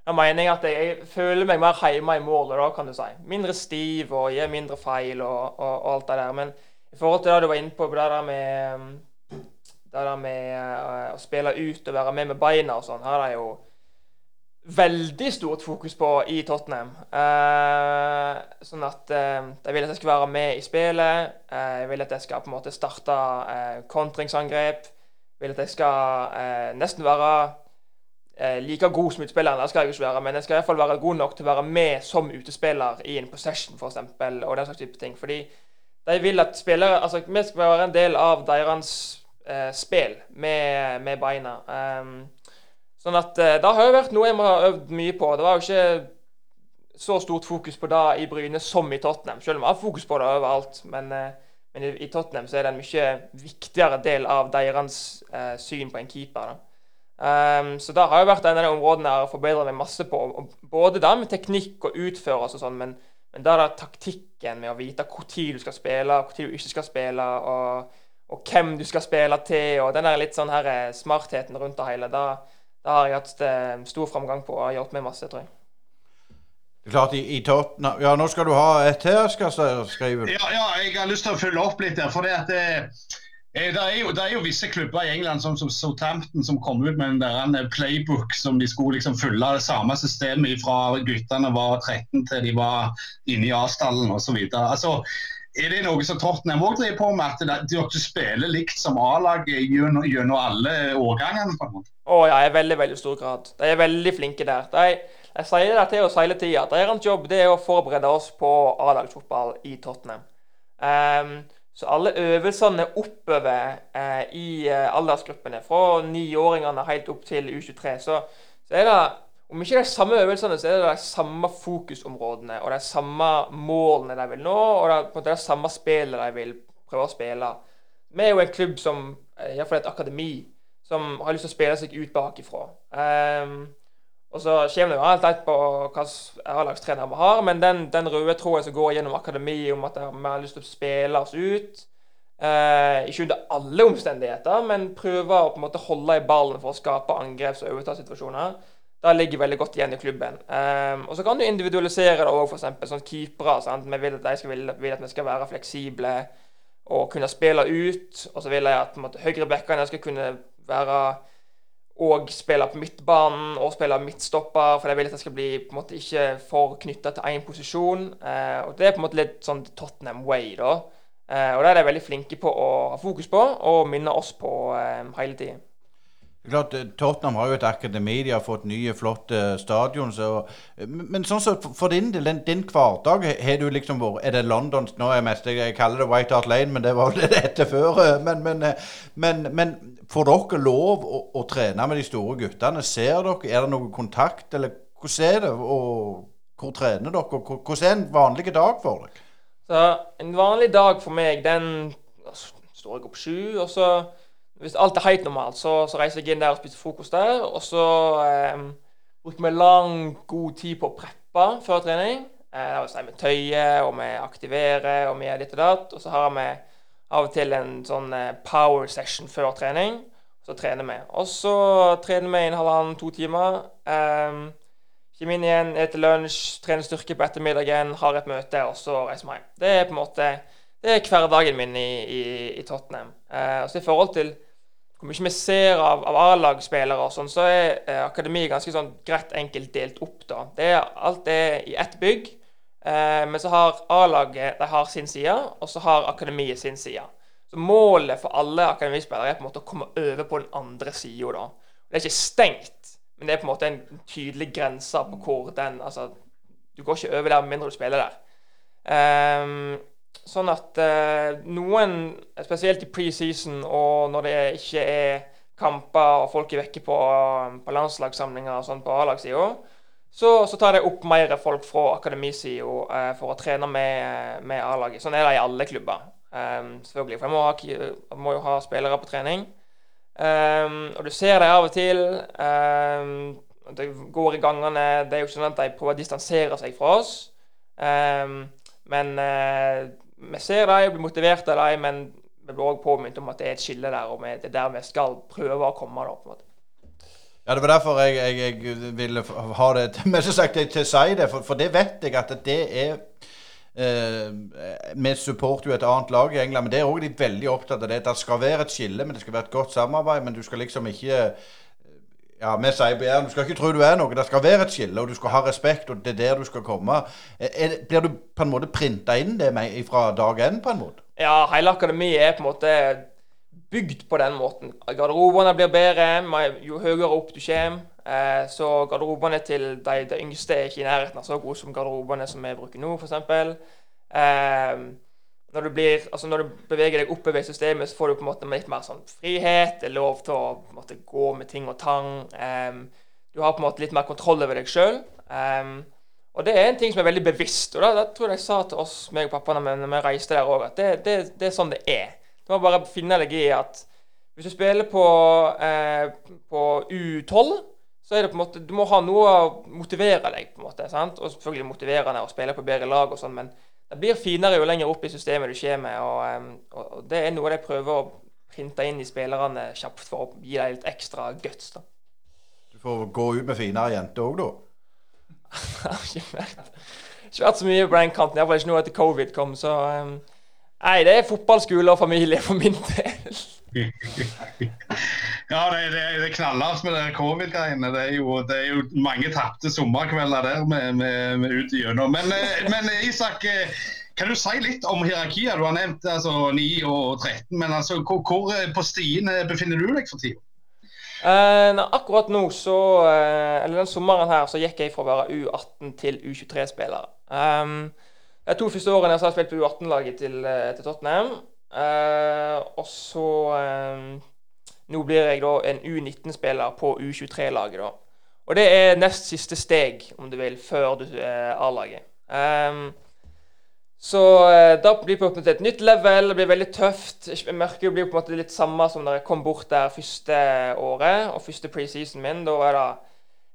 da mener jeg at jeg, føler meg mer hjemme i målet, da, kan du si. Mindre stiv og gjør mindre feil og, og, og, alt det der. Men i forhold til det du var inne på, det der med, det der med uh, å spille ut og være med med beina og sånn, her er det jo veldig stort fokus på i Tottenham. Eh, sånn at eh, jeg vil at jeg skal være med i spillet. Eh, jeg vil at jeg skal på en måte starte kontringsangrep. Jeg vil at jeg skal nesten være eh, like god som utspilleren, det skal jeg ikke være, men jeg skal i hvert fall være god nok til å være med som utespiller i en possession f.eks. og den slags type ting. Fordi de vil at spillere Altså, vi skal være en del av deres eh, spill med, med beina. Um, sånn at eh, det har jo vært noe jeg må ha øvd mye på. Det var jo ikke så stort fokus på det i Bryne som i Tottenham, selv om vi har fokus på det overalt. Men, eh, men i, i, Tottenham så er det en mye viktigere del av deres eh, syn på en keeper. da. Um, så det har jo vært en av de områdene jeg har forbedret meg masse på. Både det med teknikk og utførelse og sånn, men, men det er taktikken med å vite hvor tid du skal spille, hvor tid du ikke skal spille, og, og hvem du skal spille til, og den der litt sånn her eh, smartheten rundt det hele, da, da har jeg hatt eh, stor framgang på og har hjulpet meg masse, tror jeg. Det er klart, i, i Tottenham Ja, nå skal du ha et her, skal jeg skrive. Ja, ja, jeg har lyst til å følge opp litt der. for det at det, eh, det, er jo, det er jo visse klubber i England som, som Southampton som kom ut med en der playbook som de skulle liksom følge det samme systemet fra guttene var 13 til de var inne i A-stallen osv. Altså, er det noe som Tottenham òg driver på med, at dere spiller likt som A-laget gjennom, alle årgangene? på en måte? Å ja, i veldig veldig stor grad. De er veldig flinke der. De jeg sier det til oss hele tida. Deres jobb det er å forberede oss på A-lagsfotball i Tottenham. Um, så alle øvelsene oppover eh, i uh, aldersgruppene, fra niåringene helt opp til U23, så, så, er det om ikke de samme øvelsene, så er det de samme fokusområdene og de samme målene de vil nå, og det, på det samme spillet de vil prøve å spille. Vi er jo en klubb som, eh, iallfall et akademi, som har lyst til å spille seg ut bakifra. Um, og så kommer det jo alt på hva A-lagstrener vi har, men den, den, røde tråden som går gjennom akademiet om at vi har lyst til å spille oss ut eh, Ikke under alle omstendigheter, men prøve å på en måte holde i ballen for å skape angreps- og overtallssituasjoner. Det ligger veldig godt igjen i klubben. Um, og så kan du individualisere det òg, f.eks. sånn keepere. Sant? Vi vil at de skal, vil, vil at vi skal være fleksible og kunne spille ut. Og så vil jeg at høyrebackene skal kunne være og spille på midtbanen og spille midtstopper, for jeg vil at jeg skal bli på en måte ikke for knytta til én posisjon. Eh, og Det er på en måte litt sånn Tottenham way, da. Eh, og det er de veldig flinke på å ha fokus på og minne oss på eh, hele tiden. Klart, eh, Tottenham har jo et akademi, de har fått nye, flotte stadion. Så, men sånn så for din del, din hverdag, har du liksom vært Er det London Nå er jeg mest Jeg kaller det White Hart Lane, men det var vel (laughs) det etter før. Eh, men, men, eh, men, men Får dere lov å, å, trene med de store guttene? Ser dere? Er det noe kontakt, eller hvordan er det? Og hvor trener dere? Hvordan er en vanlig dag for dere? Så En vanlig dag for meg, den står jeg opp sju. og så Hvis alt er helt normalt, så, så, reiser jeg inn der og spiser frokost der. Og så eh, bruker vi lang, god tid på å preppe før trening. Eh, det vil si med tøyer, og vi aktiverer, og vi gjør ditt og datt. Og så har vi av og til en sånn eh, power session før trening. Så trener vi. Og så trener vi en halvannen-to timer. Eh, Kommer inn igjen, spiser lunsj, trener styrke på ettermiddagen, har et møte, og så reiser vi hjem. Det er på en måte det er hverdagen min i, i, i Tottenham. Og så I forhold til hvor mye vi ser av, av A-lagspillere og sånn, så er eh, akademiet ganske sånn greit enkelt delt opp. da. Det er, alt er i ett bygg. Eh, men så har A-laget sin side, og så har akademiet sin side. Så Målet for alle akademispillere er på en måte å komme over på den andre sida. Det er ikke stengt, men det er på en måte en tydelig grense på hvor den altså, Du går ikke over der med mindre du spiller der. Um, sånn at uh, noen, spesielt i preseason og når det ikke er kamper og folk er vekke på, på landslagssamlinger og sånn på A-lagssida, så, så, tar de opp mer folk fra akademisida eh, for å trene med, med A-laget. Sånn er det i alle klubber. Um, selvfølgelig. For jeg må, ha, må, jo ha spillere på trening. Um, og du ser dem av og til. Um, det går i gangene. Det er jo ikke sånn at de prøver å distansere seg fra oss. men uh, vi ser dem og blir motivert av dem, men vi blir òg påminnet om at det er et skille der, og det er der vi skal prøve å komme. Da, på en måte. Ja, Det var derfor jeg, jeg, jeg ville ha det med sagt, til å si det, for, for, det vet jeg at det er eh, Vi supporter jo et annet lag i England, men det er òg de veldig opptatt av det. Det skal være et skille, men det skal være et godt samarbeid. Men du skal liksom ikke ja, vi sier på Jæren du skal ikke tro du er noe. Det skal være et skille, og du skal ha respekt, og det er der du skal komme. Er, blir du på en måte printa inn det med, fra dag én, på en måte? Ja, hele akademiet er på en måte bygd på den måten. Garderobene blir bedre jo høyere opp du kommer. Eh, så garderobene til de, de, yngste er ikke i nærheten av så gode som garderobene som vi bruker nå, f.eks. Når, du altså når du beveger deg oppover i systemet, så får du på en måte litt mer sånn frihet. Det er lov til å måte, gå med ting og tang. Um, du har på en måte litt mer kontroll over deg sjøl. Um, og det er en ting som er veldig bevisst. Og da, tror jeg jeg sa til oss, meg og pappa når vi reiste der òg, at det, det, det er sånn det er. Du må bare finne deg i at hvis du spiller på, eh, på U12, så er det på en måte Du må ha noe å motivere deg på en måte, sant? Og selvfølgelig motiverende å spille på bedre lag og sånn, men det blir finere jo lenger opp i systemet du kommer, og, og, det er noe de prøver å printe inn i spillerne kjapt for å gi dem litt ekstra guts. da. Du får gå ut med finere jenter òg, da? (laughs) ikke vært, ikke vært så mye på den kanten. Iallfall ikke nå etter covid kom. Så um, nei, det er fotballskole og familie for min del. Ja, det, det, det knallhardt med det covid-greiene. Det, det er jo mange tapte sommerkvelder der med, med, med ut igjennom. Men, eh, men Isak, eh, kan du si litt om hierarkiet? Du har nevnt altså, 9 og 13, men altså, hvor, hvor på stien befinner du deg for tida? Eh, akkurat nå så Eller den sommeren her så gikk jeg fra å være U18 til U23-spiller. Um, de to første årene så har jeg spilt på U18-laget til, til, Tottenham. Uh, og så Nå blir jeg da en U19-spiller på U23-laget, da. Og det er nest siste steg, om du vil, før du er A-laget. Um, så eh, da blir det på en måte et nytt level. Det blir veldig tøft. Det blir på en måte litt samme som da jeg kom bort der første året og første preseason min. Da var det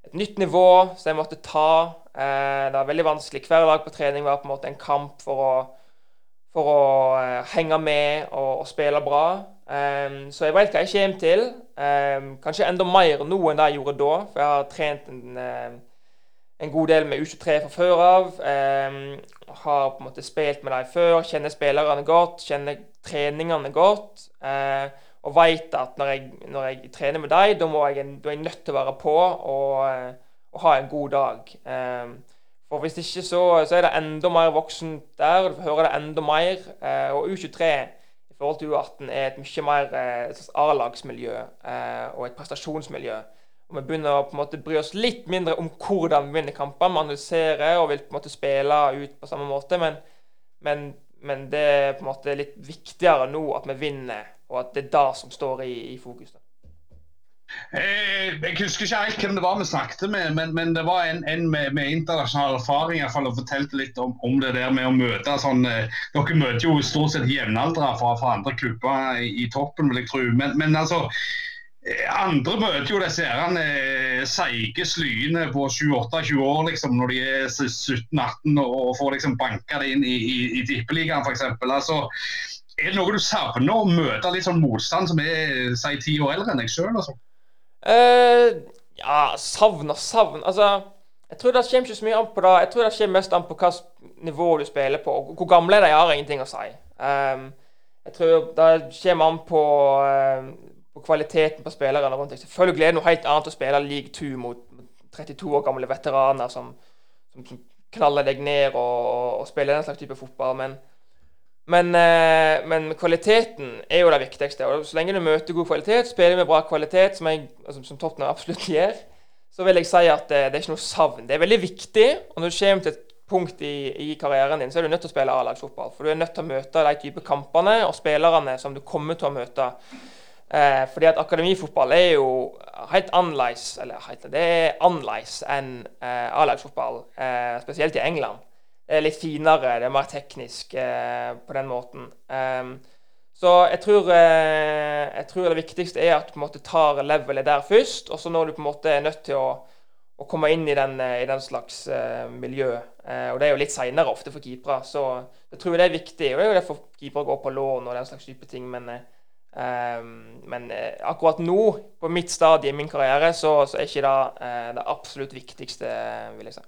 et nytt nivå som jeg måtte ta. Eh, det var veldig vanskelig. Hver dag på trening var på en måte en kamp for å, for å eh, henge med og, og spille bra. Um, så jeg vet hva jeg kommer til. Um, kanskje enda mer nå enn det jeg gjorde da, for jeg har trent en uh, en god del med U23 fra før av. Um, har på en måte spilt med dem før, kjenner spillerne godt, kjenner treningene godt. Uh, og veit at når jeg, når jeg, trener med dem, da, er jeg nødt til å være på og, eh, og ha en god dag. Eh, for hvis ikke så, så, er det enda mer voksent der, du hører det enda mer. Eh, og U23 i forhold til U18 er et mye mer eh, A-lagsmiljø og et prestasjonsmiljø. Og vi begynner å på en måte bry oss litt mindre om hvordan vi vinner kamper. Vi analyserer og vil på en måte spille ut på samme måte, men, men, men, det er på en måte litt viktigere nå at vi vinner, og at det er det som står i, i fokus. Eh, jeg husker ikke helt hvem det var vi snakket med, men, men det var en, en med, med, internasjonal erfaring fall, og fortalte litt om, om, det der med å møte sånn eh, Dere møter jo stort sett jevnaldrende fra, fra, andre klubber i, i, toppen, vil jeg tro. Men, men altså Eh, andre møter jo disse herrene seige slyene på 28-20 år liksom, når de er 17-18 og får liksom banka det inn i, i, i tippeligaen f.eks. Altså, er det noe du savner å møte litt sånn motstand som er si ti år eldre enn deg sjøl? Altså? Uh, ja, savn og savn Altså, jeg tror det kommer ikke så mye an på det. Jeg tror det kommer mest an på hvilket nivå du spiller på. Hvor gamle de har ingenting å si. Um, jeg tror det kommer an på uh, på kvaliteten på spillerne rundt deg. Selvfølgelig er det noe helt annet å spille league 2 mot 32 år gamle veteraner som, som, som knaller deg ned og, og, spiller den slags type fotball. Men, men, eh, men, kvaliteten er jo det viktigste. Og så lenge du møter god kvalitet, spiller med bra kvalitet, som, jeg, altså, som Tottenham absolutt (laughs) gjør, så vil jeg si at det, det er ikke noe savn. Det er veldig viktig. Og når du kommer til et punkt i, i, karrieren din, så er du nødt til å spille A-lagsfotball. For du er nødt til å møte de type kampene og spillerne som du kommer til å møte. Eh, fordi at akademifotball er jo helt annerledes eller helt, det er annerledes enn eh, A-lagsfotball, eh, spesielt i England. Det er litt finere, det er mer teknisk eh, på den måten. Ehm, så jeg tror, eh, jeg tror, det viktigste er at du på en måte tar levelet der først, og så når du på en måte er nødt til å, å komme inn i den, eh, i den slags miljø. og det er jo litt seinere ofte for keepere, så jeg tror det er viktig. Og det er jo derfor keepere går på lån og den slags type ting. men Um, men akkurat nå, på mitt stadie i min karriere, så, så er ikke det det absolutt viktigste, vil jeg si.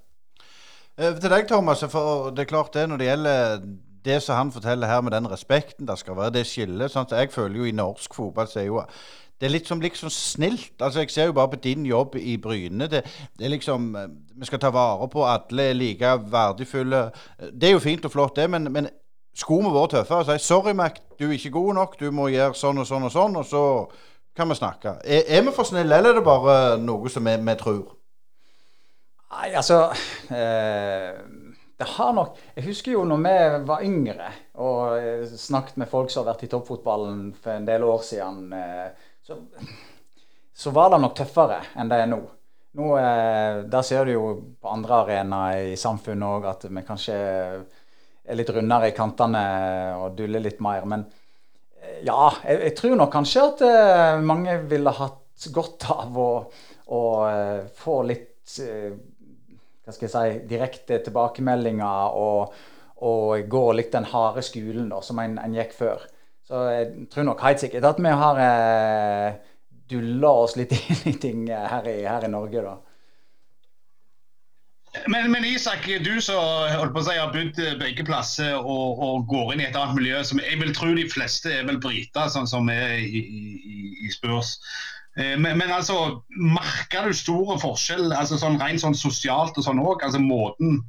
Uh, til deg, Thomas. For det er klart det når det gjelder det som han forteller her med den respekten det skal være, det skillet. Sånn jeg føler jo i norsk fotball så er jo det er litt som liksom snilt. Altså, Jeg ser jo bare på din jobb i Bryne. Det, det, er liksom Vi skal ta vare på alle er like verdifulle. Det er jo fint og flott, det, men, men skulle vi vært tøffere og si 'sorry, Mac, du er ikke god nok, du må gjøre sånn og sånn og sånn', og så kan vi snakke. Er, er vi for snille, eller er det bare noe som vi, vi tror? Nei, altså eh, Det har nok Jeg husker jo når vi var yngre og eh, snakket med folk som har vært i toppfotballen for en del år siden, eh, så, så, var det nok tøffere enn det er nå. Nå, eh, Der ser du jo på andre arenaer i samfunnet òg at vi kanskje er litt rundere i kantene og duller litt mer. Men ja, jeg, jeg tror nok kanskje at mange ville hatt godt av å, å få litt hva skal jeg si, direkte tilbakemeldinger og, og gå litt den harde skolen da, som en, en, gikk før. Så jeg tror nok helt sikkert at vi har eh, dulla oss litt (laughs) inn i ting her i, her i Norge, da. Men, men, Isak, du som holdt på å si, har bodd begge plasser og, og, går inn i et annet miljø som jeg vil tro de fleste er vel briter, sånn som er i, i, i Spurs. Eh, men, men, altså, merker du store forskjell altså sånn rent sånn sosialt og sånn òg? Altså måten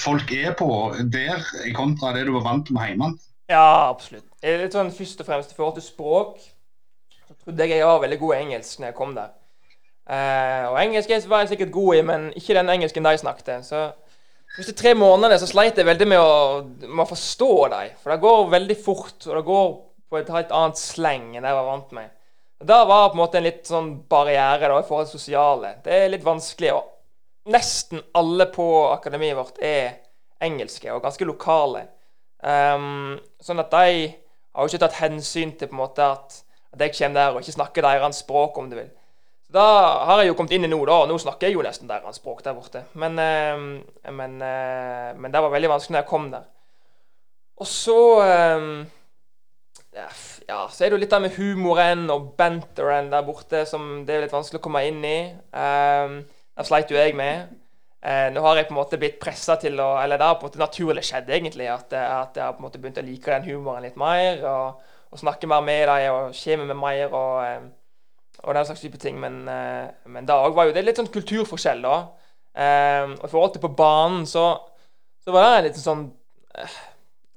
folk er på der kontra det du var vant med hjemme? Ja, absolutt. Litt sånn Først og fremst i forhold til språk så trodde jeg jeg var veldig god i engelsk når jeg kom der. Eh, og engelsk var jeg sikkert god i, men ikke den engelsken de snakket. Så de første tre månedene så sleit jeg veldig med å, med å forstå dem. For det går veldig fort, og det går på et helt annet sleng enn jeg var vant med. Da var på en måte en litt sånn barriere da, forhold til sosiale. Det er litt vanskelig. Og nesten alle på akademiet vårt er engelske og ganske lokale. Um, sånn at de har jo ikke tatt hensyn til på en måte at, jeg kommer der og ikke snakker deres språk, om du vil. Da har jeg jo kommet inn i nå, da, og nå snakker jeg jo nesten deres språk der borte. Men, um, men, uh, men, det var veldig vanskelig når jeg kom der. Og så eh, Ja, så er det jo litt der med humoren og banteren der borte som det er litt vanskelig å komme inn i. Um, det sleit jo jeg med. Uh, nå har jeg på en måte blitt pressa til å Eller det har på en måte naturlig skjedd, egentlig. At, at jeg har på en måte begynt å like den humoren litt mer. Og, og snakke mer med dem og kommer med mer. og eh, og den slags type ting. Men, uh, men da var jo det litt sånn kulturforskjell, da. Um, og i forhold til på banen, så, så var det litt sånn uh,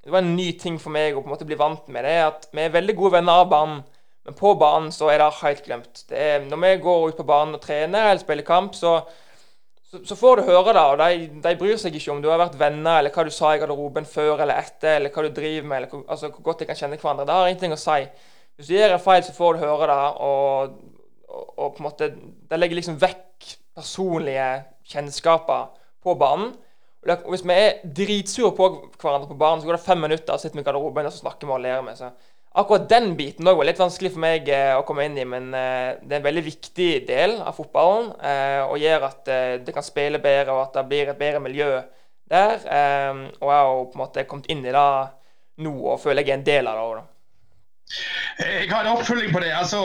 Det var en ny ting for meg å på en måte bli vant med. det at Vi er veldig gode venner av banen, men på banen så er det helt glemt. Det er, når vi går ut på banen og trener eller spiller kamp, så, så, så får du høre det. Og de, de, bryr seg ikke om du har vært venner, eller hva du sa i garderoben før eller etter, eller hva du driver med, eller altså, hvor godt de kan kjenne hverandre. Det har ingenting å si. Hvis du gjør en feil, så får du høre det. og og, på en måte Det legger liksom vekk personlige kjennskaper på banen. Og Hvis vi er dritsure på hverandre på baren, så går det fem minutter, og sitter vi i garderoben og så snakker vi og ler med. Så akkurat den biten var litt vanskelig for meg eh, å komme inn i, men eh, det er en veldig viktig del av fotballen. Eh, og gjør at det kan spille bedre, og at det blir et bedre miljø der. Og jeg har på en måte kommet inn i det nå og føler jeg er en del av det òg, jeg har en oppfølging på det. Altså,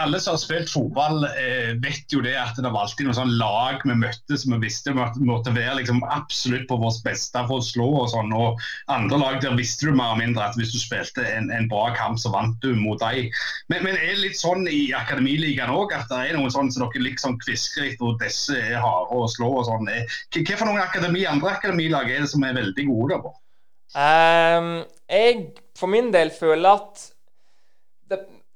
alle som har spilt fotball, eh, vet jo det at det var alltid noen sånn lag vi møtte som vi visste måtte være liksom absolutt på vårt beste for å slå. Og sånn, og andre lag der visste du mer og mindre at hvis du spilte en, en bra kamp, så vant du mot dem. Men, men, er det litt sånn i Akademiligaen òg at det er noen sånn som dere liksom kvisker litt, og disse er harde å slå og sånn? Eh, hva for noen akademi, andre akademilag er det som er veldig gode der på? Um, jeg for min del føler at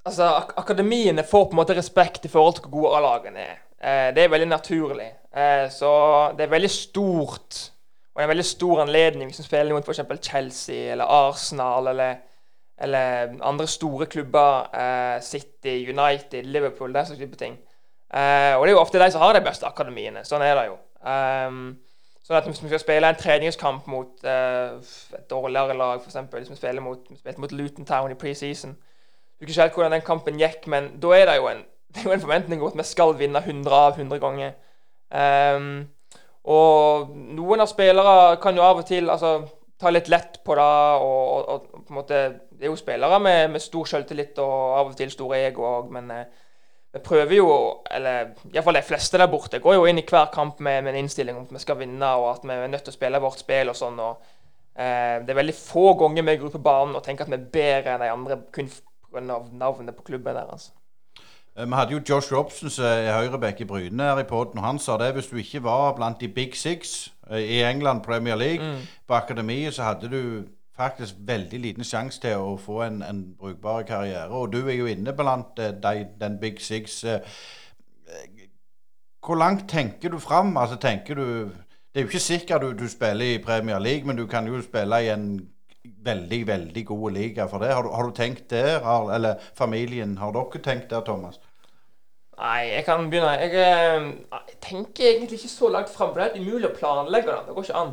altså, ak Akademiene får på en måte respekt i forhold til hvor gode A-lagene er. Eh, det er veldig naturlig. Eh, så det er veldig stort og en veldig stor anledning hvis du spiller mot f.eks. Chelsea eller Arsenal eller, eller andre store klubber. Eh, City, United, Liverpool, den slags type ting. Eh, og det er jo ofte de som har de beste akademiene. Sånn er det jo. Um, sånn at Hvis vi skal spille en treningskamp mot uh, et dårligere lag, f.eks. Hvis vi spiller mot, mot Luton Town i preseason, husker ikke helt hvordan den kampen gikk, men da er det jo en, (laughs) det er jo en forventning om at vi skal vinne 100 av 100 ganger. Um, og noen av spillere kan jo av og til altså, ta litt lett på det. Og, og, og, på en måte, Det er jo spillere med, med stor selvtillit og av og til store ego òg, men eh, vi prøver jo, eller iallfall de fleste der borte, går jo inn i hver kamp med, med, en innstilling om at vi skal vinne og at vi er nødt til å spille vårt spill og sånn. og eh, Det er veldig få ganger vi går ut på banen og tenker at vi er bedre enn de andre kun pga. navnet på klubben deres. Eh, vi hadde jo Josh Robson som er høyreback i Bryne her i poden. Han sa det hvis du ikke var blant de big six eh, i England Premier League mm. på akademiet, så hadde du faktisk veldig liten sjanse til å få en, en, brukbar karriere. Og du er jo inne blant uh, de, den big six. Hvor langt tenker du fram? Altså, tenker du Det er jo ikke sikkert du, du spiller i Premier League, men du kan jo spille i en veldig, veldig god liga for det. Har du, har du tenkt der, eller familien, har dere tenkt der, Thomas? Nei, jeg kan begynne. Jeg, eh, jeg tenker egentlig ikke så langt fram, det er umulig å planlegge det. Det går ikke an.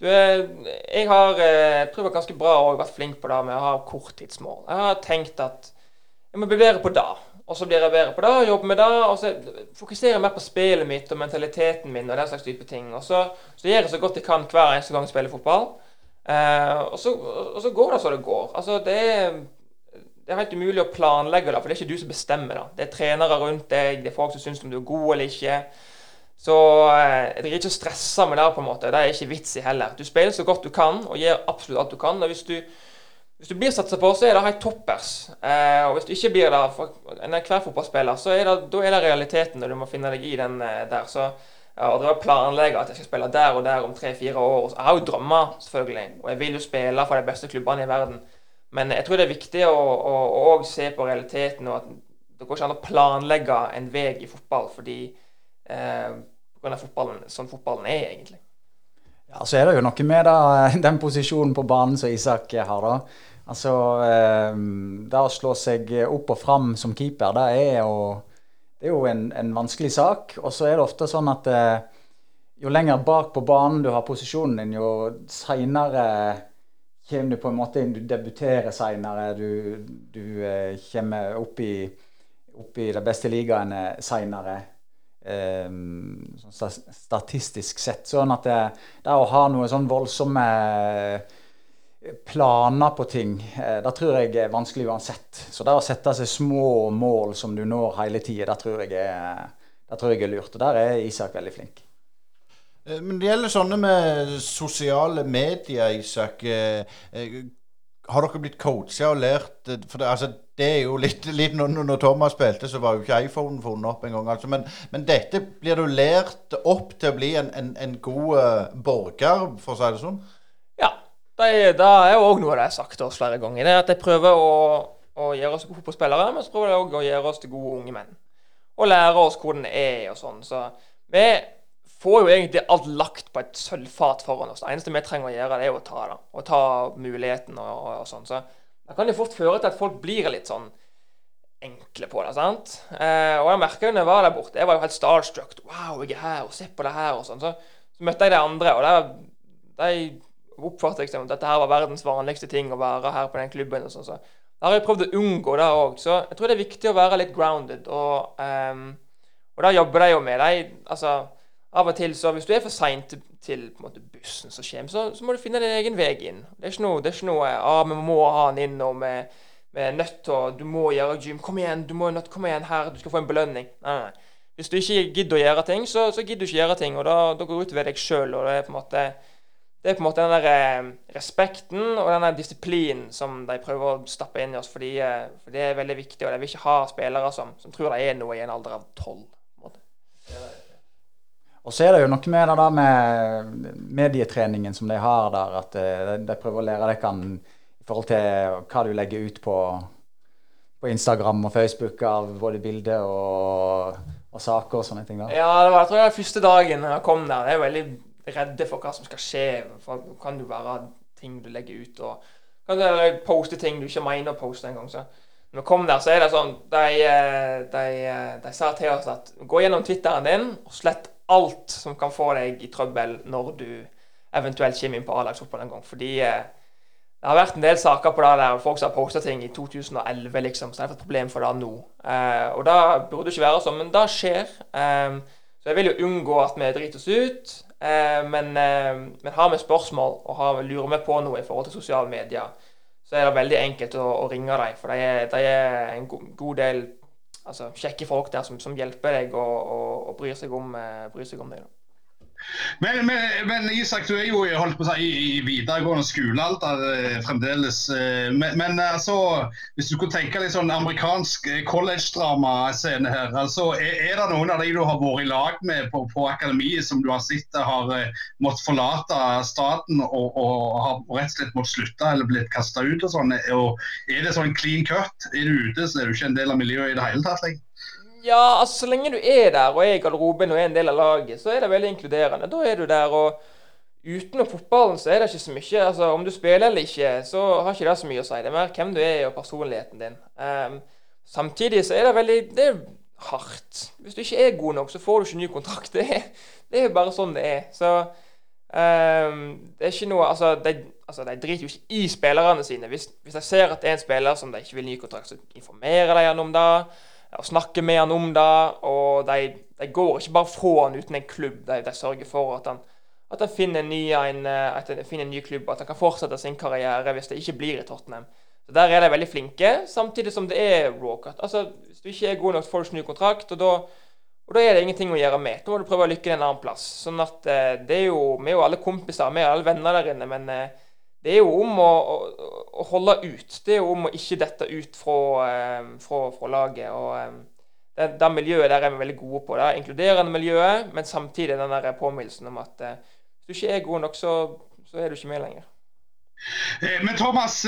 Du, jeg har eh, jeg tror jeg ganske bra og vært flink på det med å ha korttidsmål. Jeg har tenkt at jeg må bli bedre på det. Og så blir jeg bedre på det, jobber med det. Og så fokuserer jeg mer på spillet mitt og mentaliteten min og den slags type ting. Og så, så gjør jeg så godt jeg kan hver eneste gang jeg spiller fotball. Uh, og, så, og, så, går det som det går. Altså, det er, det er helt umulig å planlegge det, for det er ikke du som bestemmer det. Det er trenere rundt deg, det er folk som syns om du er god eller ikke. Så eh, jeg ikke å stresse med det. på en måte. Det er ikke vits i heller. Du spiller så godt du kan og gjør absolutt alt du kan. og hvis du hvis du blir satsa på, så er det helt toppers. Eh, og hvis du ikke blir det for enhver fotballspiller, så er det, da er det realiteten, og du må finne deg i den eh, der. Så ja, å planlegge at jeg skal spille der og der om tre-fire år Jeg har jo drømmer, selvfølgelig, og jeg vil jo spille for de beste klubbene i verden. Men jeg tror det er viktig å, å, se på realiteten, og at det går ikke an å planlegge en vei i fotball fordi eh, pga. fotballen, sånn fotballen er, egentlig. Ja, Så er det jo noe med da, (laughs) den posisjonen på banen som Isak har. da. Altså, eh, Det å slå seg opp og fram som keeper, det er jo, det er jo en, en, vanskelig sak. Og så er det ofte sånn at eh, jo lenger bak på banen du har posisjonen din, jo seinere kommer du på en måte inn, du debuterer seinere. Du, du eh, kommer opp i, opp i de beste ligaene seinere. Sånn statistisk sett. Sånn at det, det å ha noe sånn voldsomme planer på ting, eh, det tror jeg er vanskelig uansett. Så det å sette seg små mål som du når hele tida, det, tror jeg er, det tror jeg er lurt. Og der er Isak veldig flink. Eh, men det gjelder sånne med sosiale medier, Isak. Eh, har dere blitt coacha og lært For det, altså, det er jo litt, litt når, når, Thomas spilte, så var jo ikke iPhone funnet opp engang. Altså, men, men, dette blir du lært opp til å bli en, en, en god borger, for å si det sånn? Det, er jo òg noe de har sagt til oss flere ganger. Det er at de prøver å, å gjøre oss gode fotballspillere, men så prøver de òg å gjøre oss til gode unge menn. Og lære oss hvordan det er og sånn. Så vi får jo egentlig alt lagt på et sølvfat foran oss. Det eneste vi trenger å gjøre, det er å ta det. Og ta muligheten og, og, og sånn. Så det kan jo fort føre til at folk blir litt sånn enkle på det. sant? Eh, og jeg merka jo når jeg var der borte, jeg var jo helt starstruck. Wow, jeg er her, og se på det her, og sånn. Så, så møtte jeg de andre, og det, de oppfattet jeg som at dette her var verdens vanligste ting å være her på den klubben. og sånn, så Da har jeg prøvd å unngå det òg. Så jeg tror det er viktig å være litt grounded. Og, um, og da jobber de jo med det. Altså, av og til så Hvis du er for seint til, til måte, bussen som kommer, så, så, må du finne din egen vei inn. Det er ikke noe, det er ikke noe ah, vi må ha han inn, og vi, er nødt til Du må gjøre gym. Kom igjen, du må nødt, kom igjen her, du skal få en belønning. Nei, nei. Hvis du ikke gidder å gjøre ting, så, så gidder du ikke gjøre ting. Og da, da går det utover deg sjøl. Og det er på en måte det er på en måte den der eh, respekten og den der disiplinen som de prøver å stappe inn i oss. Fordi, eh, for det er veldig viktig, og de vil ikke ha spillere som, som tror de er noe i en alder av tolv. Og så er det jo noe med det der med medietreningen som de har der, at eh, de, prøver å lære dere i forhold til hva du legger ut på, på Instagram og Facebook av både bilder og, og, saker og sånne ting. da. Ja, det var jeg tror jeg første dagen jeg kom der. Det er jo veldig redde for hva som skal skje. For det kan jo være ting du legger ut. og kan du poste ting du ikke mener å poste engang. Når vi kom der, så er det sånn De, eh, de, eh, de sa til oss at gå gjennom Twitteren din og slett alt som kan få deg i trøbbel når du eventuelt kommer inn på A-lagsfotball en gang. Fordi eh, det har vært en del saker på det der folk som har posta ting i 2011, liksom, så det er et problem for det nå. Eh, og det burde ikke være sånn, men det skjer. Eh, så jeg vil jo unngå at vi driter oss ut. Eh, men, eh, men, har vi spørsmål og har, lurer vi på noe i forhold til sosiale medier, så er det veldig enkelt å, å ringe dem. For de er, de er en god, god del altså, kjekke folk der som, som hjelper deg og, og, og bryr, seg om, eh, bryr seg om deg. Da. Men, men, men, Isak, du er jo si, i, videregående skolealder eh, fremdeles. Eh, men, men, altså, hvis du kunne tenke litt sånn amerikansk eh, college-drama-scene her. altså, er, er, det noen av de du har vært i lag med på, på akademiet som du har sett har måttet forlate staten og, og har rett og slett måttet slutte eller blitt kasta ut og sånn? Og er det sånn clean cut? Er du ute, så er du ikke en del av miljøet i det hele tatt? Like? Ja, altså så lenge du er der og er i garderoben og er en del av laget, så er det veldig inkluderende. Da er du der, og utenom fotballen så er det ikke så mye altså Om du spiller eller ikke, så har ikke det så mye å si. Det er mer hvem du er og personligheten din. Um, samtidig så er det veldig Det er hardt. Hvis du ikke er god nok, så får du ikke ny kontrakt. (laughs) Det er, det er bare sånn det er. Så um, det er ikke noe Altså, de, altså, de driter jo ikke i spillerne sine. Hvis, hvis de ser at det er en spiller som de ikke vil ny kontrakt, så informerer de han om det og snakker med han om det. Og de, de går ikke bare fra han uten en klubb. De, de sørger for at han, at han finner, ny, en, eh, at han finner en ny klubb, at han kan fortsette sin karriere hvis det ikke blir i Tottenham. Så Der er de veldig flinke, samtidig som det er rawcut. Altså, hvis du ikke er god nok, du ikke ny kontrakt. og da Og da er det ingenting å gjøre med. Da må du prøve å lykke en annen plass. Sånn at eh, det er jo, Vi er jo alle kompiser, vi er alle venner der inne, men eh, det er jo om å, å, å, holde ut. Det er jo om å ikke dette ut fra, eh, fra, fra laget. og eh, det, det, miljøet der er vi veldig gode på. Det er inkluderende miljøet, men samtidig den der påminnelsen om at eh, hvis du ikke er god nok, så, så er du ikke med lenger. Eh, men Thomas,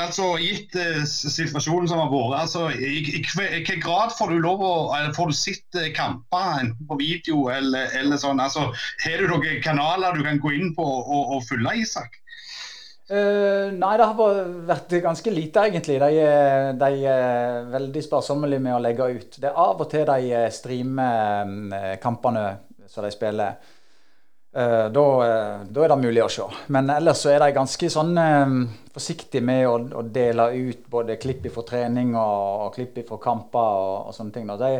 altså gitt situasjonen som har vært, altså, i, hvilken grad får du lov å, får du sett kamper på video eller, eller sånn? Altså, har du noen kanaler du kan gå inn på og, og følge, Isak? Uh, nei, det har vært ganske lite, egentlig. De, de, er veldig sparsommelige med å legge ut. Det er av og til de streamer kampene som de spiller. Uh, eh, da, er det mulig å se. Men ellers så er de ganske sånn um, forsiktige med å, å, dele ut både klipp fra trening og, og klipp fra kamper og, og, sånne ting. Det,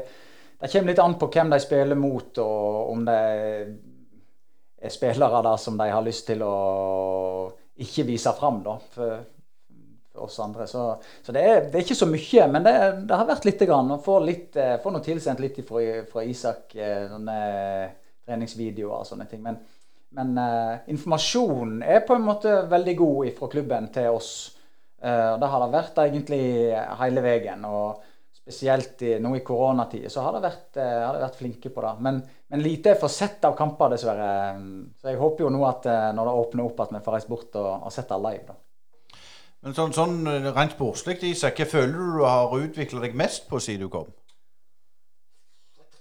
det kommer litt an på hvem de spiller mot, og om det er spillere der som de har lyst til å ikke vise fram da, for, for oss andre. Så, så det, er, det, er, ikke så mye, men det, det har vært lite grann. Og får, litt, får noe tilsendt litt fra, fra Isak. Sånne, treningsvideoer og sånne ting. Men, men uh, informasjonen er på en måte veldig god fra klubben til oss. Uh, det har det vært egentlig hele veien. og Spesielt i, nå i koronatid så har de vært, har det vært flinke på det. Men, men lite er for sett av kamper, dessverre. Så jeg håper jo nå at når det åpner opp, at vi får reist bort og, og sett det live. da. Men sånn, sånn rent sportslig, Isak, hva føler du du har utvikla deg mest på siden du kom?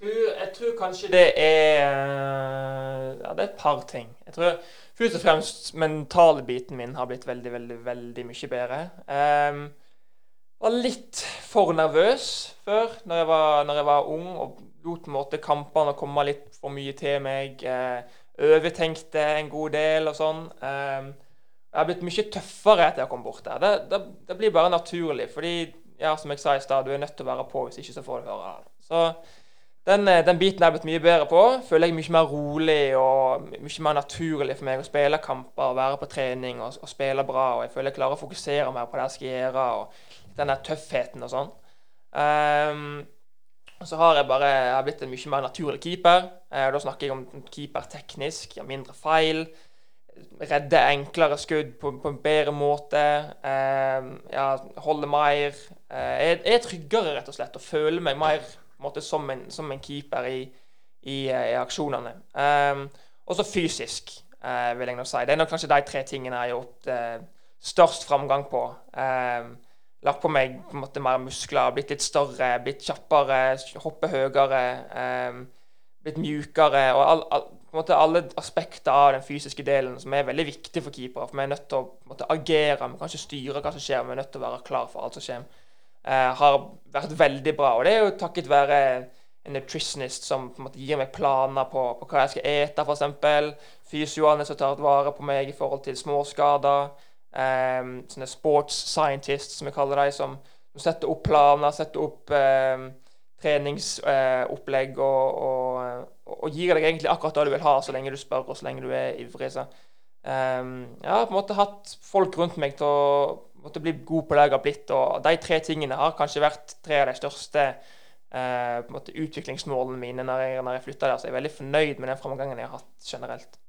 Jeg tror kanskje det er Ja, det er et par ting. Jeg tror først og fremst mentale biten min har blitt veldig, veldig, veldig mye bedre. Um, var litt for nervøs før, når jeg var, når jeg var ung, og lot måte kampene komme litt for mye til meg. Uh, overtenkte en god del og sånn. Um, jeg har blitt mye tøffere etter jeg kom bort der. Det, det, det, blir bare naturlig. Fordi, ja, som jeg sa i stad, du er nødt til å være på, hvis ikke så får du høre det. Så den, eh, den, biten jeg jeg blitt mye bedre på. Føler jeg mye mer rolig og mye mer naturlig for meg å spille kamper og være på trening og, og spille bra. og Jeg føler jeg klarer å fokusere mer på det jeg skal gjøre, og den der tøffheten og sånn. Um, så har jeg bare jeg har blitt en mye mer naturlig keeper. Uh, da snakker jeg om keeper teknisk, gjør mindre feil. Redde enklere skudd på, på en bedre måte. Uh, ja, holde mer. Uh, jeg, er tryggere, rett og slett, og føler meg mer måte, som, en, som en keeper i, i, eh, i aksjonene. Um, og så fysisk, vil jeg nå si. Det er nok kanskje de tre tingene jeg har gjort uh, størst framgang på. Um, lagt på meg på en måte mer muskler, blitt litt større, blitt kjappere, hoppe høyere. Um, blitt mjukere. og all, all, måte alle aspekter av den fysiske delen som er veldig viktig for keepere. For vi er nødt til å måte, agere, vi kan ikke styre hva som skjer, vi er nødt til å være klar for alt som skjer eh, har vært veldig bra. Og det er jo takket være en nutritionist som på en måte gir meg planer på, på hva jeg skal ete, f.eks. Fysioene som tar vare på meg i forhold til småskader. Eh, sånne sports scientists, som vi kaller dem, som, som setter opp planer, setter opp um, treningsopplegg og, og, og, gir deg egentlig akkurat det du vil ha, så lenge du spør og så lenge du er ivrig. Så. Um, jeg har på en måte hatt folk rundt meg til å måtte bli god på det jeg har blitt. Og de tre tingene har kanskje vært tre av de største eh, måte, utviklingsmålene mine når jeg, når jeg flytta der. Så jeg er veldig fornøyd med den framgangen jeg har hatt generelt.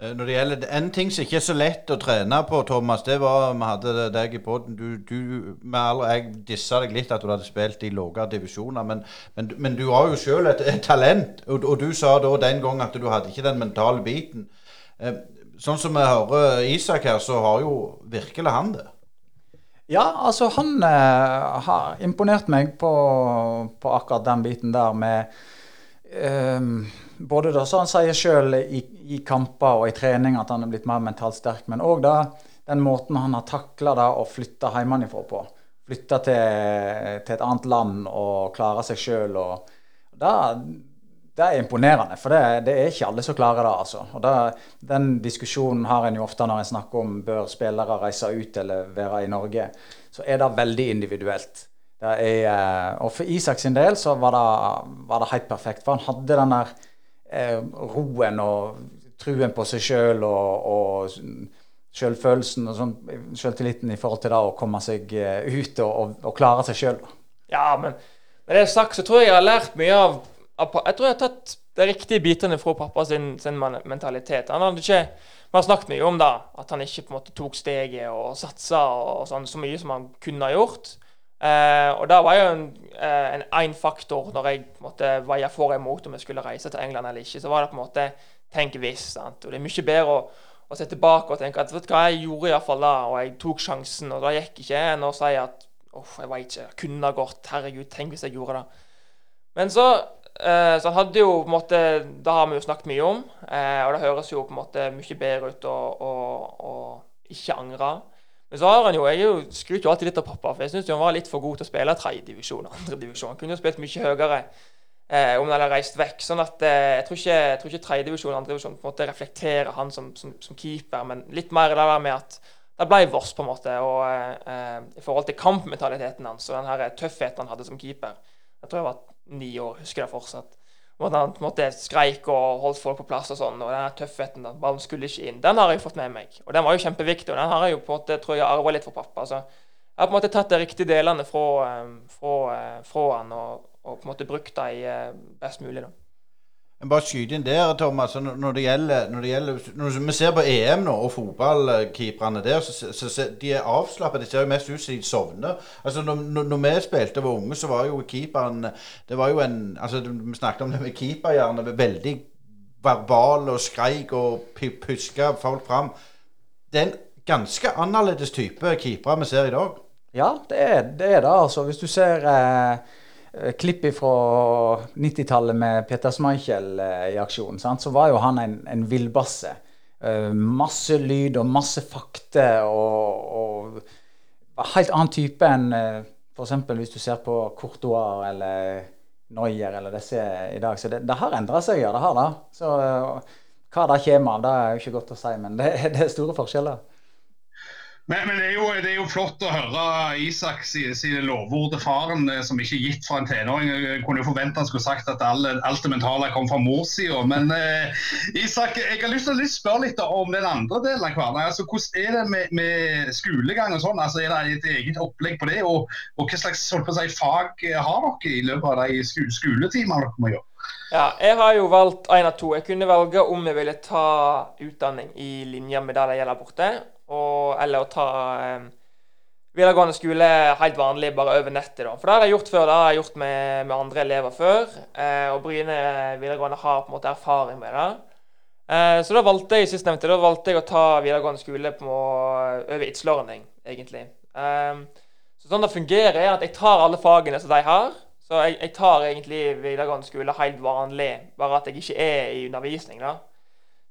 Eh, når det gjelder En ting som ikke er så lett å trene på, Thomas, det var vi hadde deg i poden. Du, du, jeg dissa deg litt at du hadde spilt i lavere divisjoner, men, men, men, du har jo sjøl et, et, talent. Og, og, du sa da den gang at du hadde ikke den mentale biten. Eh, sånn som vi hører Isak her, så har jo virkelig han det. Ja, altså han uh, har imponert meg på, på, akkurat den biten der med Både da, som han sier sjøl, i, i, kamper og i trening at han er blitt mer mentalt sterk, men òg den måten han har takla det å flytte hjemmefra på. Flytte til, til, et annet land og klare seg sjøl. Det, det er imponerende, for det, det, er ikke alle som klarer det. altså. Og det, Den diskusjonen har en jo ofte når en snakker om bør spillere reise ut eller være i Norge. Så er det veldig individuelt. Det er, eh, og for Isak sin del så var det, var det helt perfekt. For han hadde den der eh, roen og truen på seg sjøl og, og selvfølelsen og sånn, selvtilliten i forhold til det å komme seg eh, ut og, og, og klare seg sjøl. Ja, men med det sagt så tror jeg jeg har lært mye av Jeg tror jeg har tatt de riktige bitene fra pappa sin, sin mentalitet. Han hadde ikke Vi har snakket mye om da, at han ikke på en måte tok steget og satsa og sånn, så mye som han kunne ha gjort. Eh, og da var jo en, en faktor når jeg måtte veie for og imot om jeg skulle reise til England eller ikke. Så var det på en måte tenk hvis. sant? Og det er mye bedre å, å se tilbake og tenke at vet du hva, jeg gjorde iallfall da, og jeg tok sjansen, og da gikk ikke enn å si at uff, jeg veit ikke, kunne ha gått. Herregud, tenk hvis jeg gjorde det. Men så Eh, så hadde jo på en måte Det har vi jo snakket mye om. Og det høres jo på en måte mye bedre ut å ikke angre. Men så har han jo Jeg skryter jo alltid litt av pappa, for jeg syns han var litt for god til å spille tredjedivisjon andredivisjon. Han kunne jo spilt mye høyere eh, om han hadde reist vekk. sånn at eh, Jeg tror ikke, jeg tror ikke tredjedivisjon og andredivisjon reflekterer han som, som, som, keeper, men litt mer det der med at det ble Voss, på en måte, og eh, i forhold til kampmentaliteten hans og den her tøffheten han hadde som keeper. Jeg tror jeg var ni år, husker jeg fortsatt. Og han på en måte skreik og holdt folk på plass og sånn. Og den tøffheten at ballen skulle ikke inn, den har jeg fått med meg. Og den var jo kjempeviktig. Og den har jeg jo på en måte, tror jeg, arva litt fra pappa. Så jeg har på en måte tatt de riktige delene fra, eh, fra, eh, fra han og, og, på en måte brukt dem eh, best mulig. da. Jeg bare skyte inn der, Thomas. Når det gjelder, når det gjelder Når vi ser på EM nå, og fotballkeeperne der, så, så, så de er avslappet. Det ser jo mest ut som de sovner. Altså, når, når, vi spilte og var unge, så var jo keeperen Det var jo en altså, Vi snakket om det med keeperhjerne. Veldig verbal og skreik og puska folk fram. Det er en ganske annerledes type keepere vi ser i dag. Ja, det er det. Er det altså. Hvis du ser Eh, klipp fra 90-tallet med Peter Schmeichel eh, i aksjon, sant? så var jo han en, en villbasse. Uh, masse lyd og masse fakter og, og helt annen type enn f.eks. hvis du ser på Courtois eller Neuer eller disse i dag. Så det, det har endra seg, ja. Det har det. Så hva det kommer av, det er jo ikke godt å si, men det, det er store forskjeller. Men, men det, er jo, det, er jo, flott å høre Isak sine lovord til faren, eh, som ikke er gitt fra en tenåring. Jeg kunne jo forvente han skulle sagt at alle, alt det mentale kom fra morssida. Men eh, Isak, jeg har lyst til å spørre litt om den andre delen av hverdagen. Altså, hvordan er det med, med, skolegang og sånn? Altså, er det et eget opplegg på det? Og, og hva slags si, fag har dere i løpet av de skoletimene dere må gjøre? Ja, jeg har jo valgt én av to. Jeg kunne velge om jeg ville ta utdanning i linje med det det gjelder borte og, eller å ta um, videregående skole helt vanlig, bare over nettet. da. For det har jeg gjort før. Det har jeg gjort med, med andre elever før. Eh, og Bryne videregående har på en måte erfaring med det. Eh, så da valgte jeg sistnevnte, da valgte jeg å ta videregående skole på, over It's Learning, egentlig. Eh, så sånn det fungerer, er at jeg tar alle fagene som de har. Så jeg, jeg tar egentlig videregående skole helt vanlig, bare at jeg ikke er i undervisning. da.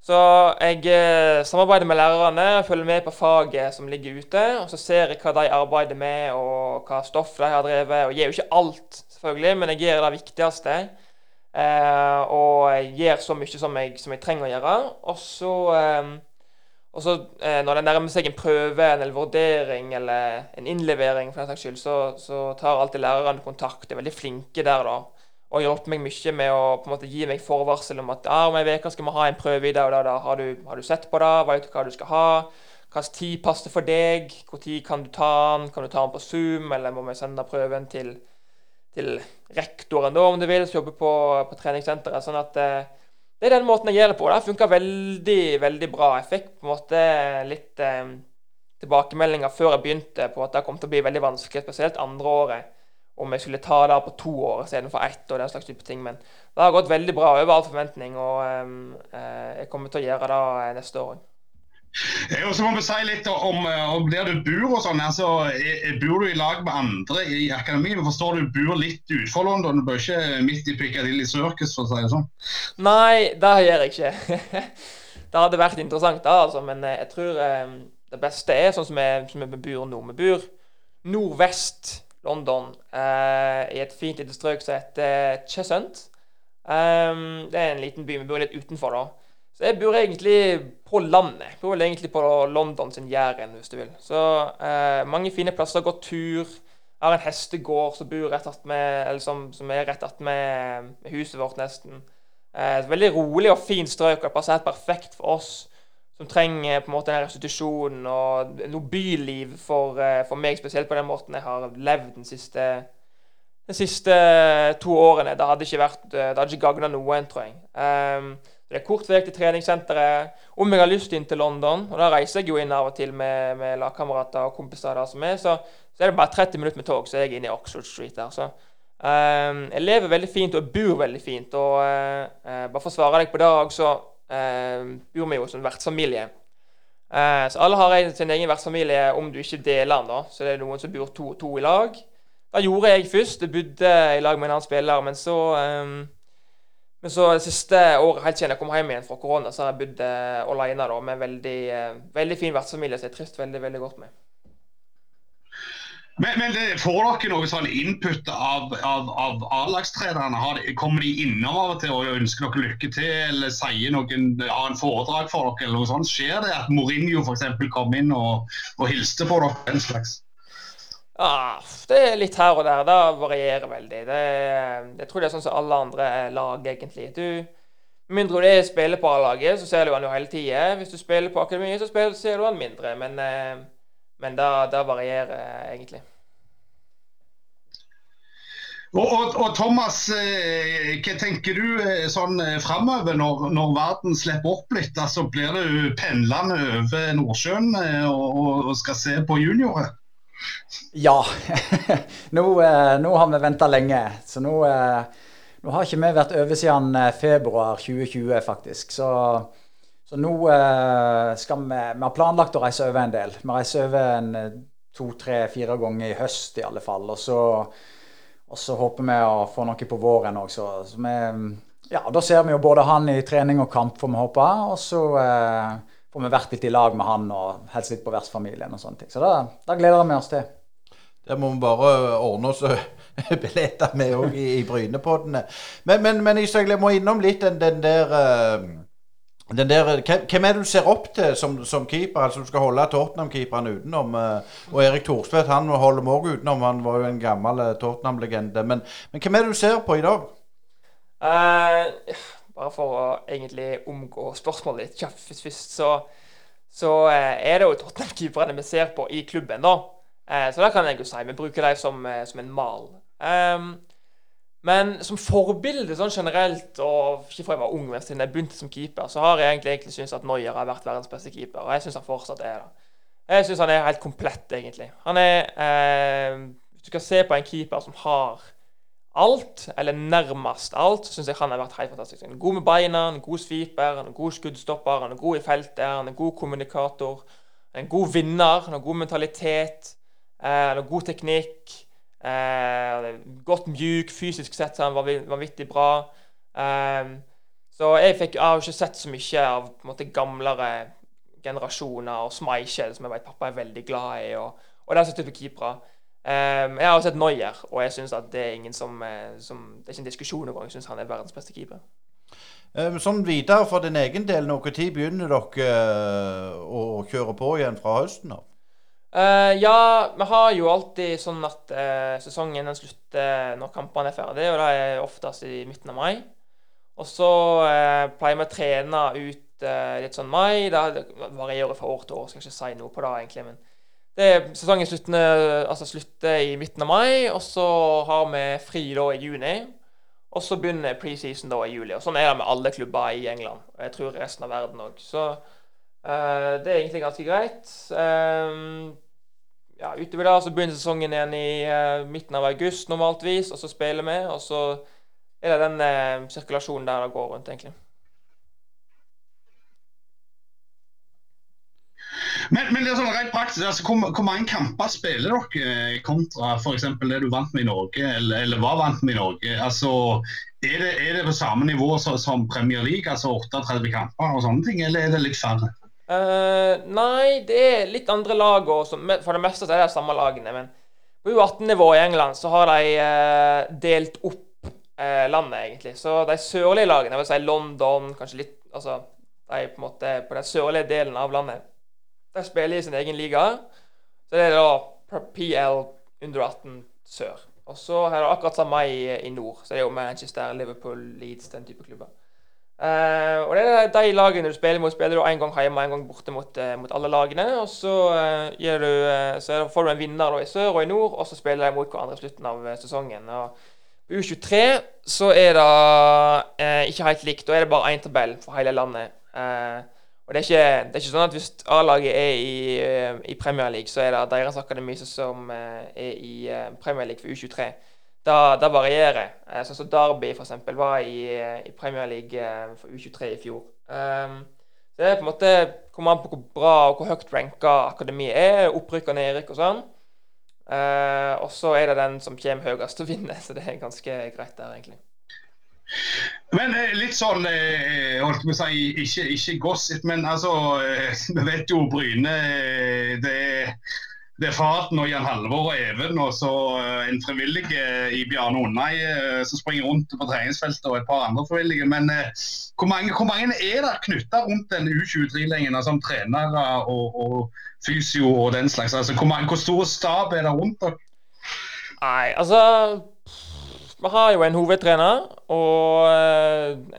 Så jeg eh, samarbeider med lærerne, følger med på faget som ligger ute. Og så ser jeg hva de arbeider med, og hva stoff de har drevet. Og jeg gir jo ikke alt, selvfølgelig, men jeg gjør det viktigste. Eh, og jeg gjør så mye som jeg, som jeg trenger å gjøre. Og så, eh, eh, når det nærmer seg en prøve eller vurdering eller en innlevering, for den saks skyld, så, så tar alltid lærerne kontakt. De er veldig flinke der, da og hjulpet meg mye med å på en måte gi meg forvarsel om at ah, om ei uke skal vi ha en prøve i det, og da, da. Har, du, har, du, sett på det? Vet du hva du skal ha? Hvilken tid passer for deg? Når kan du ta den? Kan du ta den på Zoom, eller må vi sende prøven til, til rektoren da, om du vil, som jobber på, på treningssenteret? sånn at eh, Det er den måten jeg gjør det på. Det funka veldig, veldig bra. Jeg fikk på en måte litt eh, tilbakemeldinger før jeg begynte på at det kom til å bli veldig vanskelig, spesielt andre året om jeg skulle ta det på to år istedenfor ett. og den slags type ting, Men det har gått veldig bra over all forventning, og um, jeg kommer til å gjøre det eh, neste år. Og så må vi si litt om, om der du bor og sånn. altså Bor du i lag med andre i akademiet? Forstår du bor litt utenfor London? Du bor ikke midt i Piccadilly Circus, for å si det sånn? Nei, det gjør jeg ikke. (laughs) det hadde vært interessant, da, altså, men jeg tror det beste er sånn som vi, som vi bor nå. Vi bor nordvest London, eh, i et fint lite strøk som heter Cheshunt. Um, det er en liten by vi bor litt utenfor, da. Så jeg bor egentlig på landet. Jeg bor egentlig på London sin Jæren, hvis du vil. Så eh, mange fine plasser. Går tur. Jeg har en hestegård som bor rett med, som, som, er rett attmed huset vårt, nesten. Eh, et veldig rolig og fint strøk, og det passer helt perfekt for oss som trenger på en måte den restitusjonen og noe byliv for, eh, for, meg, spesielt på den måten jeg har levd den siste de siste to årene. Det hadde ikke vært, det hadde ikke gagna noen, tror jeg. Um, det er kort vei til treningssenteret. Om jeg har lyst inn til London, og da reiser jeg jo inn av og til med, med lagkamerater og kompiser der som er, så, så, er det bare 30 minutter med tog, så er jeg inne i Oxford Street der. Så um, jeg lever veldig fint og bor veldig fint. Og uh, bare for å svare deg på det òg, så uh, bor vi jo som vertsfamilie. Uh, så alle har sin egen vertsfamilie om du ikke deler den. da, Så det er noen som bor to, to i lag. Det gjorde jeg først. Jeg bodde i lag med en annen spiller. Men så, um, men så det siste året, helt siden jeg kom hjem igjen fra korona, så har jeg bodd alene da, med en veldig, uh, veldig fin vertsfamilie som jeg trives veldig veldig godt med. Men, men det, Får dere noe sånn input av, av, A-lagstrenerne? Kommer de innom av og til og ønsker dere lykke til, eller sier noen, har en foredrag for dere? eller noe sånt? Skjer det at Mourinho f.eks. kom inn og, og hilste på dere? den slags? Ja, det er litt her og der. Det varierer veldig. Det, jeg tror det er sånn som alle andre lag, egentlig. Du, mindre du er spiller på A-laget, så ser du han jo hele tida. Hvis du spiller på akademiet, så ser du han mindre. Men, eh, men det, det varierer egentlig. Og, og, og, Thomas, eh, hva tenker du eh, sånn framover når, når, verden slipper opp litt? Altså, blir du pendlende over Nordsjøen og, og skal se på juniorer? Ja. (laughs) nå, eh, nå, har vi venta lenge. Så nå, eh, nå, har ikke vi vært over siden eh, februar 2020, faktisk. Så, så nå skal vi Vi har planlagt å reise over en del. Vi reiser over en to, tre, fire ganger i høst i alle fall. Og så, og så håper vi å få noe på våren òg. Så, vi, ja, da ser vi jo både han i trening og kamp, får vi håpe. Og så eh, får vi vært litt i lag med han og helst litt på vertsfamilien og sånne ting. Så da, da gleder vi oss til. Der må vi bare ordne oss (laughs) billetter med òg i, i Brynepoddene. Men, men, men jeg må innom litt den, den der uh, der, hvem er det du ser opp til som, som keeper? altså Du skal holde Tottenham-keeperen utenom. Uh, og Erik Thorstvedt han holder vi òg utenom. Han var jo en gammel uh, Tottenham-legende. Men, men, hvem er det du ser på i dag? Uh, bare for å egentlig omgå spørsmålet litt kjapt først, så, så eh, er det jo Tottenham-keeperne vi ser på i klubben, da. Uh, så det kan jeg jo si. Vi bruker dem som, eh, som en mal. Um, men som forbilde sånn generelt, og ikke fra jeg var ung, men siden jeg begynte som keeper, så har jeg egentlig, egentlig syntes at Noyer har vært verdens beste keeper. Og jeg syns han fortsatt er det. Jeg syns han er helt komplett, egentlig. Han er eh, Hvis du skal se på en keeper som har alt, eller nærmest alt, så syns jeg han har vært helt fantastisk. Han er god med beina, han er god sweeper, han er god skuddstopper, han er god i feltet, han er god kommunikator. Han er en god vinner, han har god mentalitet, eh, han har god teknikk. Eh, godt mjuk, fysisk sett så han var vanvittig bra. Eh, så jeg, fikk, jeg har ikke sett så mye av måte, gamlere generasjoner og Schmeichel, som jeg vet pappa er veldig glad i, og, og den type keepere. Um, jeg har sett Noyer, og jeg synes at det er ingen som, eh, som, Det er ikke en diskusjon engang. Jeg syns han er verdens beste keeper. Um, sånn videre for din egen del, når begynner dere uh, å kjøre på igjen fra høsten av? Uh, ja, vi har jo alltid sånn at uh, sesongen den slutter når kampene er ferdige, og det er oftest i midten av mai. Og så pleier vi å trene ut litt sånn mai. Det varierer fra år til år, skal ikke si noe på det, egentlig. men det sesongen slutter, altså slutter i midten av mai, og så har vi fri da i juni. Og så begynner preseason da i juli. og Sånn er det med alle klubber i England. Og jeg tror resten av verden òg. Så uh, det er egentlig ganske greit. Um, ja, Utover det så begynner sesongen igjen i uh, midten av august normaltvis, og så spiller vi. Og så er det den uh, sirkulasjonen der det går rundt, egentlig. Men, men, det er sånn rent praktisk, altså, hvor, hvor, mange kamper spiller dere kontra f.eks. det du vant med i Norge, eller, eller var vant med i Norge? Altså, er det, er det på samme nivå som, som, Premier League, altså 38 kamper og sånne ting, eller er det litt færre? Uh, nei, det er litt andre lag. òg. For det meste er det samme lagene. Men på U18-nivå i England så har de uh, delt opp uh, landet, egentlig. Så de sørlige lagene, jeg vil si London, kanskje litt altså, De på en måte på den sørlige delen av landet de spiller i sin egen liga. Så det er da PL under 18 sør. Og så er det akkurat samme i, i nord. Så det er jo Manchester, Liverpool, Leeds, den type klubber. Eh, og det er de lagene du spiller mot, spiller du en gang hjemme og en gang borte mot, uh, mot alle lagene. Og så, uh, du, så får du en vinner i sør og i nord, og så spiller de mot hverandre i slutten av sesongen. På U23 så er det ikke helt likt. Da er det bare én tabell for hele landet. Og det er, ikke, det er ikke sånn at hvis A-laget er i, i Premier League, så er det deres akademi som er i Premier League for U23. Da, da varierer. Eh, sånn som Derby eksempel var i, eh, i Premier League eh, for U23 i fjor. Um, det er på en måte kommer an på hvor bra og hvor høyt ranka akademiet er. Opprykk og nedrykk og sånn. Eh, og så er det den som kommer høyest til å vinne, så det er ganske greit der, egentlig. Men litt sånn holdt å si, ikke, ikke gossip, men altså (laughs) Vi vet jo Bryne det, er- det er Faten og Jan Halvor og Even og så eh, en frivillig eh, i Bjarne Undheim eh, som springer rundt på treningsfeltet og et par andre frivillige. Men hvor, mange, hvor mange er det knytta rundt den U23-lengen, altså om trenere og, og fysio og den slags? Altså, hvor, mange, hvor stor stab er det rundt dere? Nei, altså Vi har jo en hovedtrener og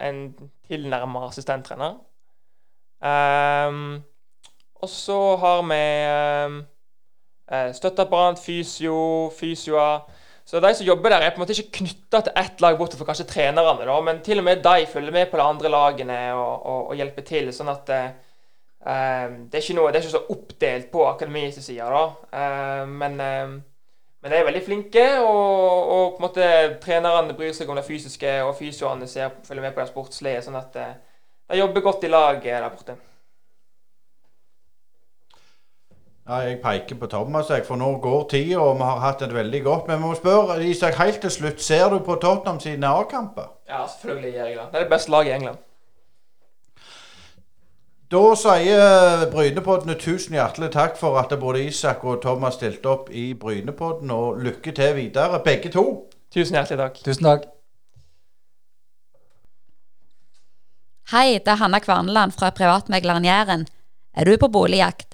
en tilnærma assistenttrener. Um, og så har vi um, støtteapparat, fysio, fysioer. Så de som jobber der, er på en måte ikke knytta til ett lag, bortsett fra kanskje trenerne. da, Men til og med de følger med på de andre lagene og, og, og hjelper til. sånn at eh, eh, det, er noe, det er ikke så oppdelt på akademiets side. da. Eh, men eh, men de er veldig flinke, og, og på en måte trenerne bryr seg om det fysiske, og fysioene ser, følger med på det sportslige. sånn at eh, de jobber godt i lag eh, der borte. Ja, jeg peker på Thomas, jeg, for nå går tida, og vi har hatt det veldig godt. Men vi må spørre, Isak, helt til slutt, ser du på Tottenham sine A-kamper? Ja, selvfølgelig gjør jeg det. Det er det beste laget i England. Da sier Brynepoddene tusen hjertelig takk for at både Isak og Thomas stilte opp i Brynepodden, og lykke til videre, begge to. Tusen hjertelig takk. Tusen takk. Hei, det er Hanna Kvarneland fra Privatmegleren Jæren. Er du på boligjakt,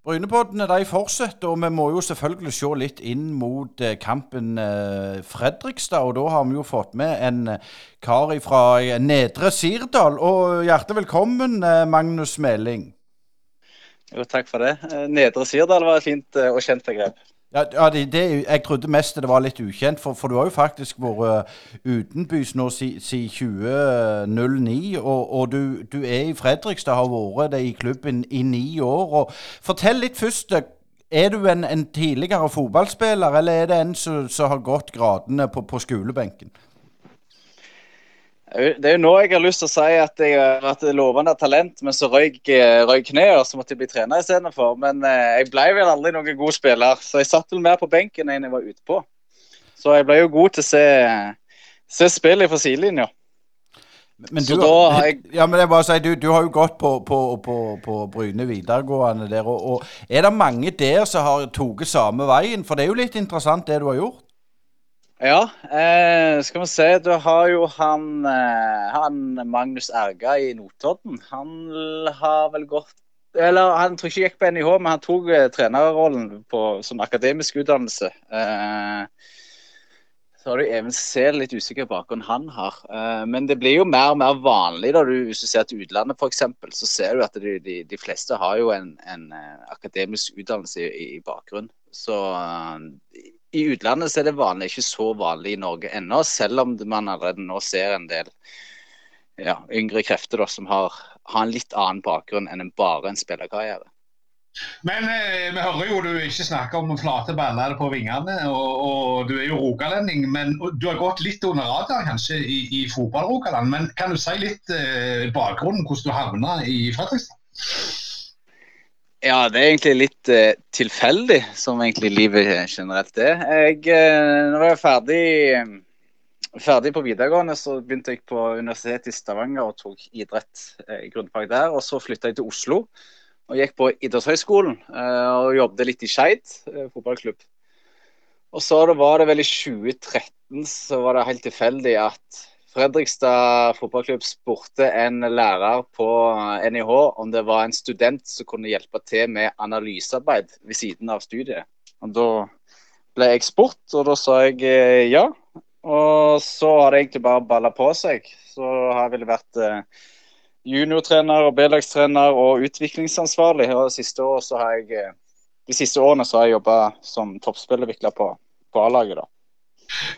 Brynepoddene de fortsetter, og vi må jo selvfølgelig se litt inn mot eh, kampen eh, Fredrikstad. Og da har vi jo fått med en eh, kar fra Nedre Sirdal. Og hjertelig velkommen, Magnus Meling. Jo, takk for det. Nedre Sirdal var et fint og kjent begrep. Ja, ja det, det, jeg trodde mest det var litt ukjent, for, for du har jo faktisk vært utenbys nå siden si 2009. Og, og du, du er i Fredrikstad, har vært det i klubben i ni år. og Fortell litt først. Er du en, en tidligere fotballspiller, eller er det en som har gått gradene på, på skolebenken? Det er jo nå jeg har lyst til å si at jeg har vært lovende talent, men så røyk, eh, røyk kneet, og så måtte jeg bli trener istedenfor. Men eh, jeg ble vel aldri noen god spiller, så jeg satt vel mer på benken enn jeg var ute på. Så jeg ble jo god til å se, se spillet fra sidelinja. Men du, har jeg- ja, men jeg bare sier, du, du har jo gått på, på, på, på Bryne videregående der. Og, og er det mange der som har tatt samme veien? For det er jo litt interessant det du har gjort. Ja, eh, skal vi se. Du har jo han, eh, han Magnus Erga i Notodden. Han har vel gått Eller han tror ikke jeg gikk på NIH, men han tok eh, trenerrollen på sånn akademisk utdannelse. Eh, så har du Even Sehl, litt usikker bakgrunn han har. Eh, men det blir jo mer og mer vanlig da du, hvis du ser til utlandet f.eks., så ser du at de, de, de fleste har jo en, en eh, akademisk utdannelse i, i bakgrunn. Så i utlandet så er det vanlig, ikke så vanlig i Norge ennå, selv om man allerede nå ser en del ja, yngre krefter da, som har, har en litt annen bakgrunn enn en bare en spillerkarriere. Men eh, vi hører jo du ikke snakker om flate baller på vingene, og, og du er jo rogalending. Men du har gått litt under radaren kanskje i, i fotball-Rogaland. Men kan du si litt eh, bakgrunnen, hvordan du havna i Fredrikstad? Ja, det er egentlig litt eh, tilfeldig, som egentlig livet generelt er. Jeg, eh, når jeg var ferdig, ferdig på videregående, så begynte jeg på Universitetet i Stavanger og tok idrett, eh, grunnfag der. Og så flytta jeg til Oslo. og gikk på idrettshøyskolen eh, og jobbet litt i Skeid eh, fotballklubb. Og så var det vel i 2013 så var det helt tilfeldig at Fredrikstad fotballklubb spurte en lærer på NIH om det var en student som kunne hjelpe til med analysearbeid ved siden av studiet. Og Da ble jeg spurt, og da sa jeg eh, ja. Og så har det egentlig bare balla på seg. Så har jeg vel vært eh, juniortrener og B-lagstrener og utviklingsansvarlig. Og de siste, år så har jeg, eh, de siste årene så har jeg jobba som toppspillervikler på, på A-laget. da.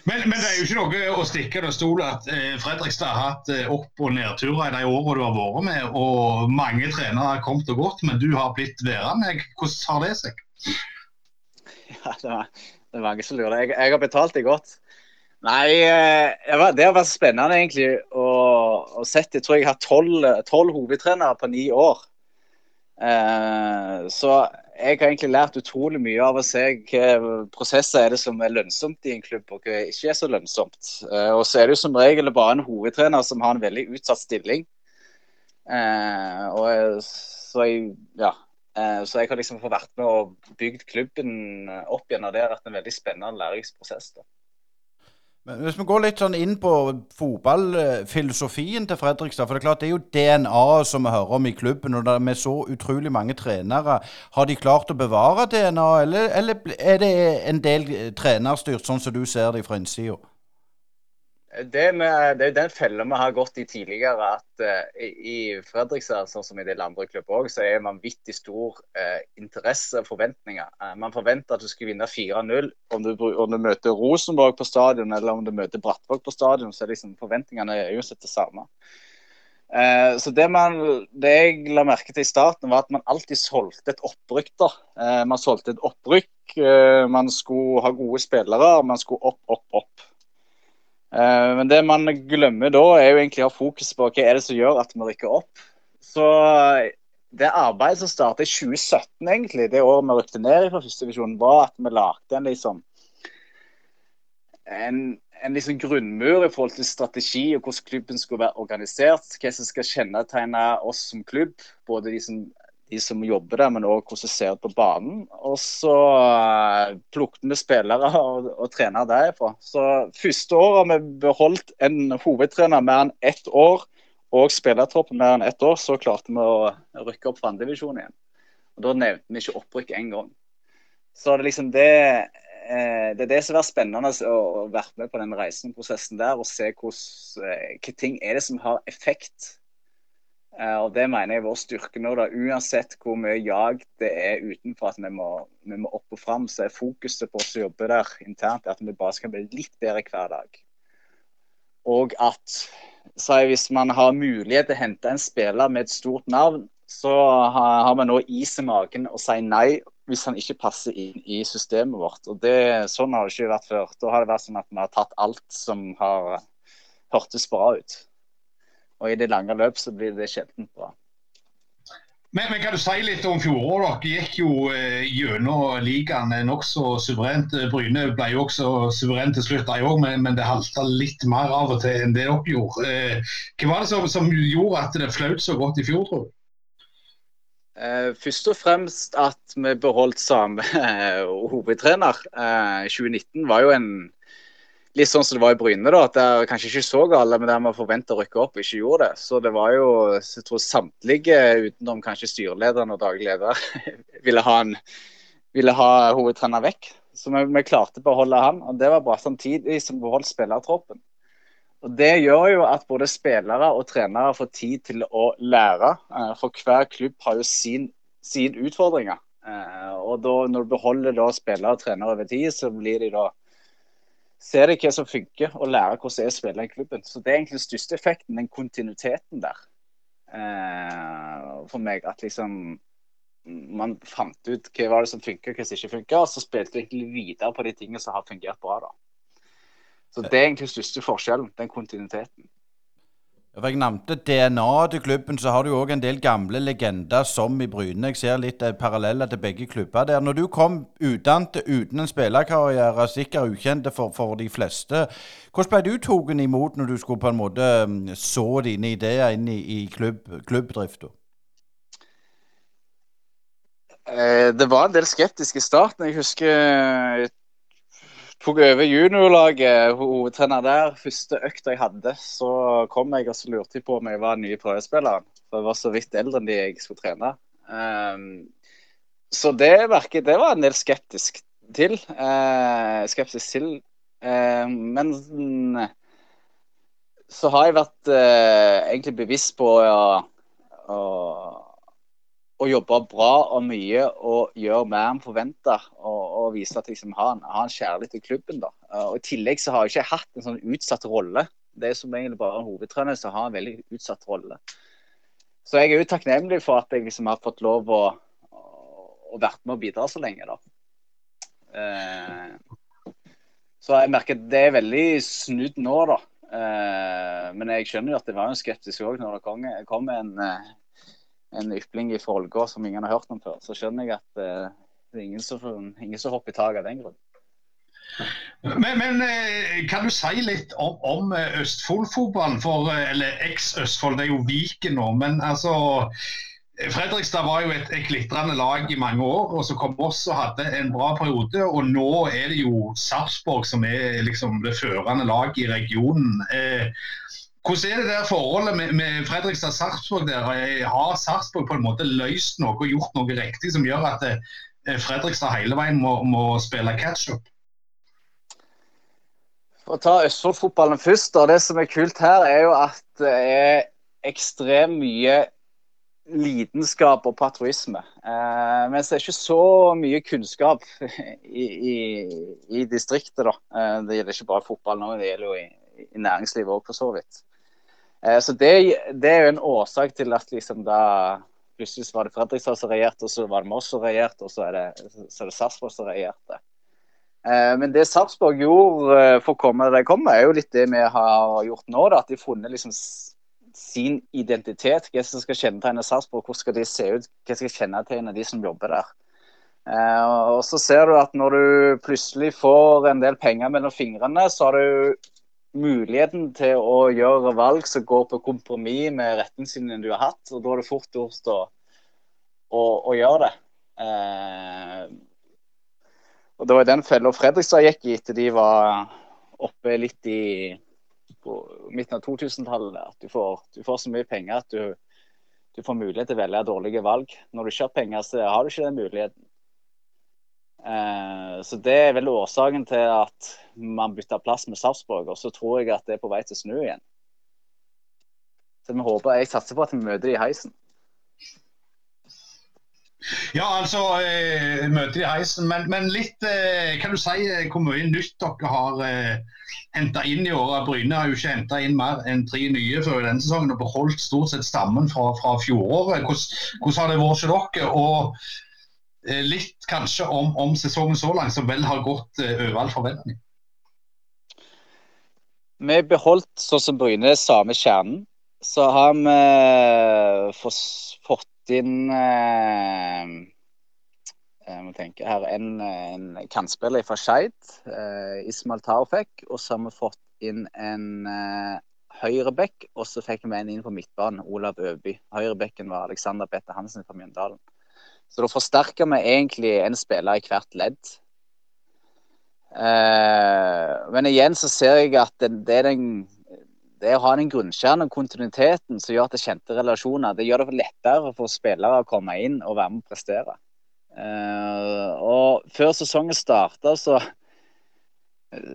Men, men, det er jo ikke noe å stikke under stol at eh, Fredrikstad har hatt eh, opp- og nedturer i de årene du har vært med. Og mange trenere har kommet og gått, men du har blitt værende. Hvordan har det seg? (laughs) Ja, det, var, det er mange som lurer. Jeg, jeg har betalt det godt. Nei, eh, det har vært spennende egentlig å, å sett. Jeg tror jeg har tolv hovedtrenere på ni år. Eh, så jeg har egentlig lært utrolig mye av å se hvilke prosesser er det som er lønnsomt i en klubb, og hva ikke er så lønnsomt. Eh, og så er det jo som regel bare en hovedtrener som har en veldig utsatt stilling. Eh, og så jeg, ja, Eh, så jeg har liksom fått vært med og bygd klubben opp igjen, og det har vært en veldig spennende læringsprosess. da. Men Hvis vi går litt sånn inn på fotballfilosofien til Fredrikstad. For det er klart det er jo DNA-et som vi hører om i klubben. og Med så utrolig mange trenere. Har de klart å bevare DNA, eller, eller er det en del trenerstyrt, sånn som du ser det fra innsida? Det, med, det, er den fella vi har gått i tidligere, at uh, i Fredrikstad, sånn som i del andre klubber òg, så er man vanvittig stor uh, interesse og forventninger. Uh, man forventer at du skal vinne 4-0. Om, om, du møter Rosenborg på stadion eller om du møter Brattvåg på stadion, så er liksom forventningene jo det samme. så det, man, det jeg la merke til i starten, var at man alltid solgte et opprykk. da. man solgte et opprykk. man skulle ha gode spillere. Man skulle opp, opp, opp. Eh, men det man glemmer da, er jo egentlig å ha fokus på hva er det som gjør at vi rykker opp. Så eh, det arbeidet som startet i 2017, egentlig, det året vi rykte ned fra førstedivisjon, var at vi lagde en liksom en, en liksom grunnmur i forhold til strategi og hvordan klubben skulle være organisert. Hva som skal kjennetegne oss som klubb. Både de som de som jobber der, men òg hvordan det ser ut på banen. Og så uh, plukket vi spillere og, og trenere derifra. Så første året har vi beholdt en hovedtrener mer enn ett år, og spillertroppen mer enn ett år, så klarte vi å rykke opp fra igjen. Og Da nevnte vi ikke opprykk engang. Så det er liksom det eh, det er det som er spennende å være med på den reisenprosessen der og se hvordan, hva hvilke ting er det som har effekt Eh, og Det mener jeg er vår styrke nå. da, Uansett hvor mye jag det er utenfor at vi må, vi må opp og fram, så er fokuset på oss som jobber der internt at vi bare skal bli litt bedre hver dag. Og at så hvis man har mulighet til å hente en spiller med et stort navn, så har vi nå is i magen og sier nei hvis han ikke passer inn i systemet vårt. Og det, Sånn har det ikke vært før. Da har det vært sånn at vi har tatt alt som har hørtes bra ut. Og i det lange løp så blir det sjelden bra. Men, men, kan du si litt om fjoråret? Dere gikk jo eh, gjennom ligaen nokså suverent. Bryne ble jo også suverent til slutt, òg, men, men, det halta litt mer av og til enn det dere gjorde. Eh, hva var det som, som, gjorde at det flaut så godt i fjor, tror du? Eh, først og fremst at vi beholdt samme eh, hovedtrener. 2019 eh, var jo en litt sånn som det var i Bryne, da, at det kanskje ikke så gale, men der vi forventa å rykke opp, ikke gjorde det. Så det var jo jeg tror samtlige, utenom kanskje styrelederen og daglig leder, (laughs) ville ha, en, ville ha hovedtrener vekk. Så vi, vi klarte å beholde han, og det var bra samtidig som vi beholdt spillertroppen. Og Det gjør jo at både spillere og trenere får tid til å lære. Eh, for hver klubb har jo sin, sin utfordringer. Eh, og da, når du beholder da spillere og trenere over tid, så blir de da ser deg hva som funker, og lærer hvordan det er å spille i klubben. Så Det er egentlig den største effekten, den kontinuiteten der. Eh, for meg. At liksom man fant ut hva var det som funker, hva som ikke funker, og så spilte vi egentlig videre på de tingene som har fungert bra. da. Så Det er egentlig den største forskjellen, den kontinuiteten. For Jeg nevnte DNA til klubben, så har du òg en del gamle legender som i Bryne. Jeg ser litt eh, paralleller til begge klubber der. Når du kom utdannet uten en spillerkarriere, sikkert ukjente for, for, de fleste, hvordan ble du tatt imot når du skulle på en måte mm, så dine ideer inn i, i klubb, klubbdrifta? Eh, det var en del skeptisk i starten. Jeg husker jeg tok over juniorlaget, hovedtrener der. Første økta jeg hadde, så kom jeg og så lurte jeg på om jeg var den nye prøvespilleren. For jeg var så vidt eldre enn de jeg skulle trene. Um, så det merket det var en del skeptisk til. Uh, skeptisk til. Uh, men så har jeg vært uh, egentlig bevisst på å, å, å, jobbe bra og mye og gjøre mer enn forventa. Og, og, vise at jeg liksom har, en, har en kjærlighet til klubben. da. og I tillegg så har jeg ikke hatt en sånn utsatt rolle. Det er som egentlig bare en hovedtrener som har en veldig utsatt rolle. Så jeg er jo takknemlig for at jeg liksom har fått lov å, å, vært med og bidra så lenge. da. Eh, så jeg merker at det er veldig snudd nå, da. Eh, men jeg skjønner jo at det var jo skeptisk òg når det kom, kom en, uh, en ypling i Ålgård som ingen har hørt om før. Så skjønner jeg at uh, det er ingen som, ingen som hopper i taket av den grunn. Men, men, kan du si litt om, om Østfold-fotballen? Eller eks-Østfold, det er jo Viken nå. Men altså Fredrikstad var jo et, et glitrende lag i mange år, og så kom Voss og hadde en bra periode. Og nå er det jo Sarpsborg som er liksom det førende laget i regionen. Eh, hvordan er det der forholdet med, med Fredrikstad-Sarpsborg? der? Har Sarpsborg på en måte løst noe og gjort noe riktig som gjør at eh, Fredrikstad hele veien må, må spille catch-up? For å ta Østfold-fotballen først. og Det som er kult her, er jo at det er ekstremt mye lidenskap og patriotisme. Eh, mens det er ikke så mye kunnskap (laughs) i, i, i distriktet. da. Eh, det gjelder ikke bare fotball nå, det gjelder jo i, i næringslivet òg, for så vidt. Eh, så det, det, er jo en årsak til at liksom da plutselig var det Fredrikstad som regjerte, og så var det Moss som regjerte, og så er det, så er det Sarpsborg som regjerte. Eh, men det Sarpsborg gjorde eh, for å komme der de kommer, er jo litt det vi har gjort nå. da, At de har funnet liksom sin identitet. Hva som skal kjennetegne Sarpsborg, hvordan skal de se ut, hva skal kjennetegne de som jobber der. Og så ser du at når du plutselig får en del penger mellom fingrene, så har du muligheten til å gjøre valg som går på kompromiss med retningslinjene du har hatt. Og da er det fort gjort å, å, å, gjøre det. Eh, og det var den fella Fredrikstad gikk i etter de var oppe litt i midten av 2000-tallet. At du får, du får, så mye penger at du, du, får mulighet til å velge dårlige valg. Når du ikke har penger, så har du ikke den muligheten. Eh, så Det er vel årsaken til at man bytter plass med Sarpsborg. Og så tror jeg at det er på vei til å snu igjen. Så vi håper, Jeg satser på at vi møter de i heisen. Ja, altså eh, møte i heisen. Men, men, litt eh, Kan du si eh, hvor mye nytt dere har eh, henta inn i år? Bryne har jo ikke henta inn mer enn tre nye før denne sesongen og beholdt stort sett stammen fra, fra fjoråret. Hvordan, hvordan, har det vært hos dere? Og litt kanskje om, om, sesongen så langt, som vel har gått eh, over all forventning. Vi har beholdt sånn som Bryne, samme kjernen. Så har vi eh, fått inn eh, jeg må tenke her, en, en kantspiller fra Skeid, eh, Ismail Tarfek. Og så har vi fått inn en eh, høyreback, og så fikk vi en inn på midtbanen, Olav Øby. Høyrebekken var Alexander Bette Hansen fra Mjøndalen. Så da forsterker vi egentlig en spiller i hvert ledd. Eh, men igjen så ser jeg at det, er den det å ha den grunnkjernen og kontinuiteten som gjør at det er kjente relasjoner, det gjør det lettere for spillere å komme inn og være med og prestere. Uh, og før sesongen starta, så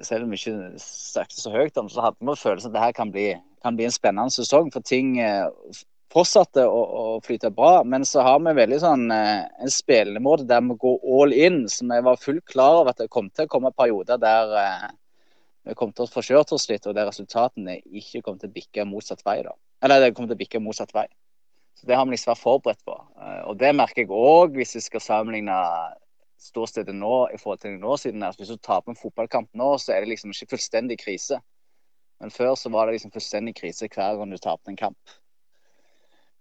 selv om vi ikke snakket så høyt om så hadde vi følelsen at det her kan bli, kan bli en spennende sesong. For ting uh, fortsatte å, å, flyte bra. Men så har vi veldig sånn uh, en spillemåte der vi går all in. Så vi var fullt klar over at det kom til å komme perioder der vi kom til å få kjørt oss litt, og der resultatene ikke kom til å bikke motsatt vei. da. Eller det kom til å bikke motsatt vei. Så Det har vi liksom vært forberedt på. Eh, og det merker jeg òg hvis vi skal sammenligne ståstedet nå i forhold til nå siden. Hvis du taper en fotballkamp nå, så er det liksom ikke fullstendig krise. Men før så var det liksom fullstendig krise hver gang du tapte en kamp.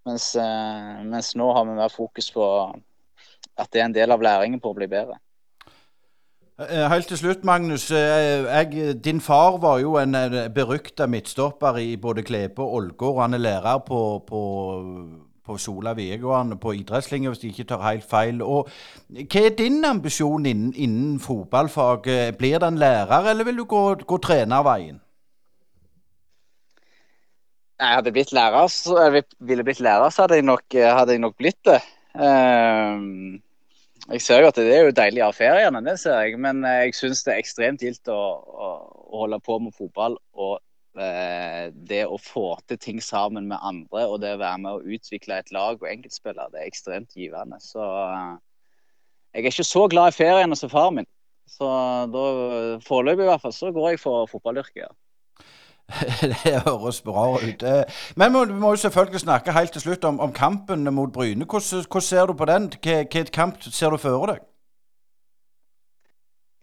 Mens, eh, mens nå har vi mer fokus på at det er en del av læringen på å bli bedre. Eh, helt til slutt, Magnus. Eh, jeg, din far var jo en berykta midtstopper i både Klepe og Ålgård. Han er lærer på, på, på Sola videregående på idrettslinja, hvis de ikke tar helt feil. Og Hva er din ambisjon innen, innen fotballfaget? Blir det en lærer, eller vil du gå, gå trenerveien? Nei, hadde blitt lærer, så, jeg ville blitt lærer, så hadde jeg nok, hadde jeg nok blitt det. Um, jeg ser jo at det er jo deilig å ha feriene, det ser jeg. Men jeg syns det er ekstremt gildt å, å, å, holde på med fotball. Og eh, det å få til ting sammen med andre og det å være med å utvikle et lag og enkeltspillere, det er ekstremt givende. Så eh, jeg er ikke så glad i feriene som far min. Så foreløpig i hvert fall, så går jeg for fotballyrket. Ja. (laughs) det høres bra ut. Men vi må jo selvfølgelig snakke helt til slutt om, om kampen mot Bryne. Hvordan, hvordan, ser du på den? Hvilken kamp ser du for deg?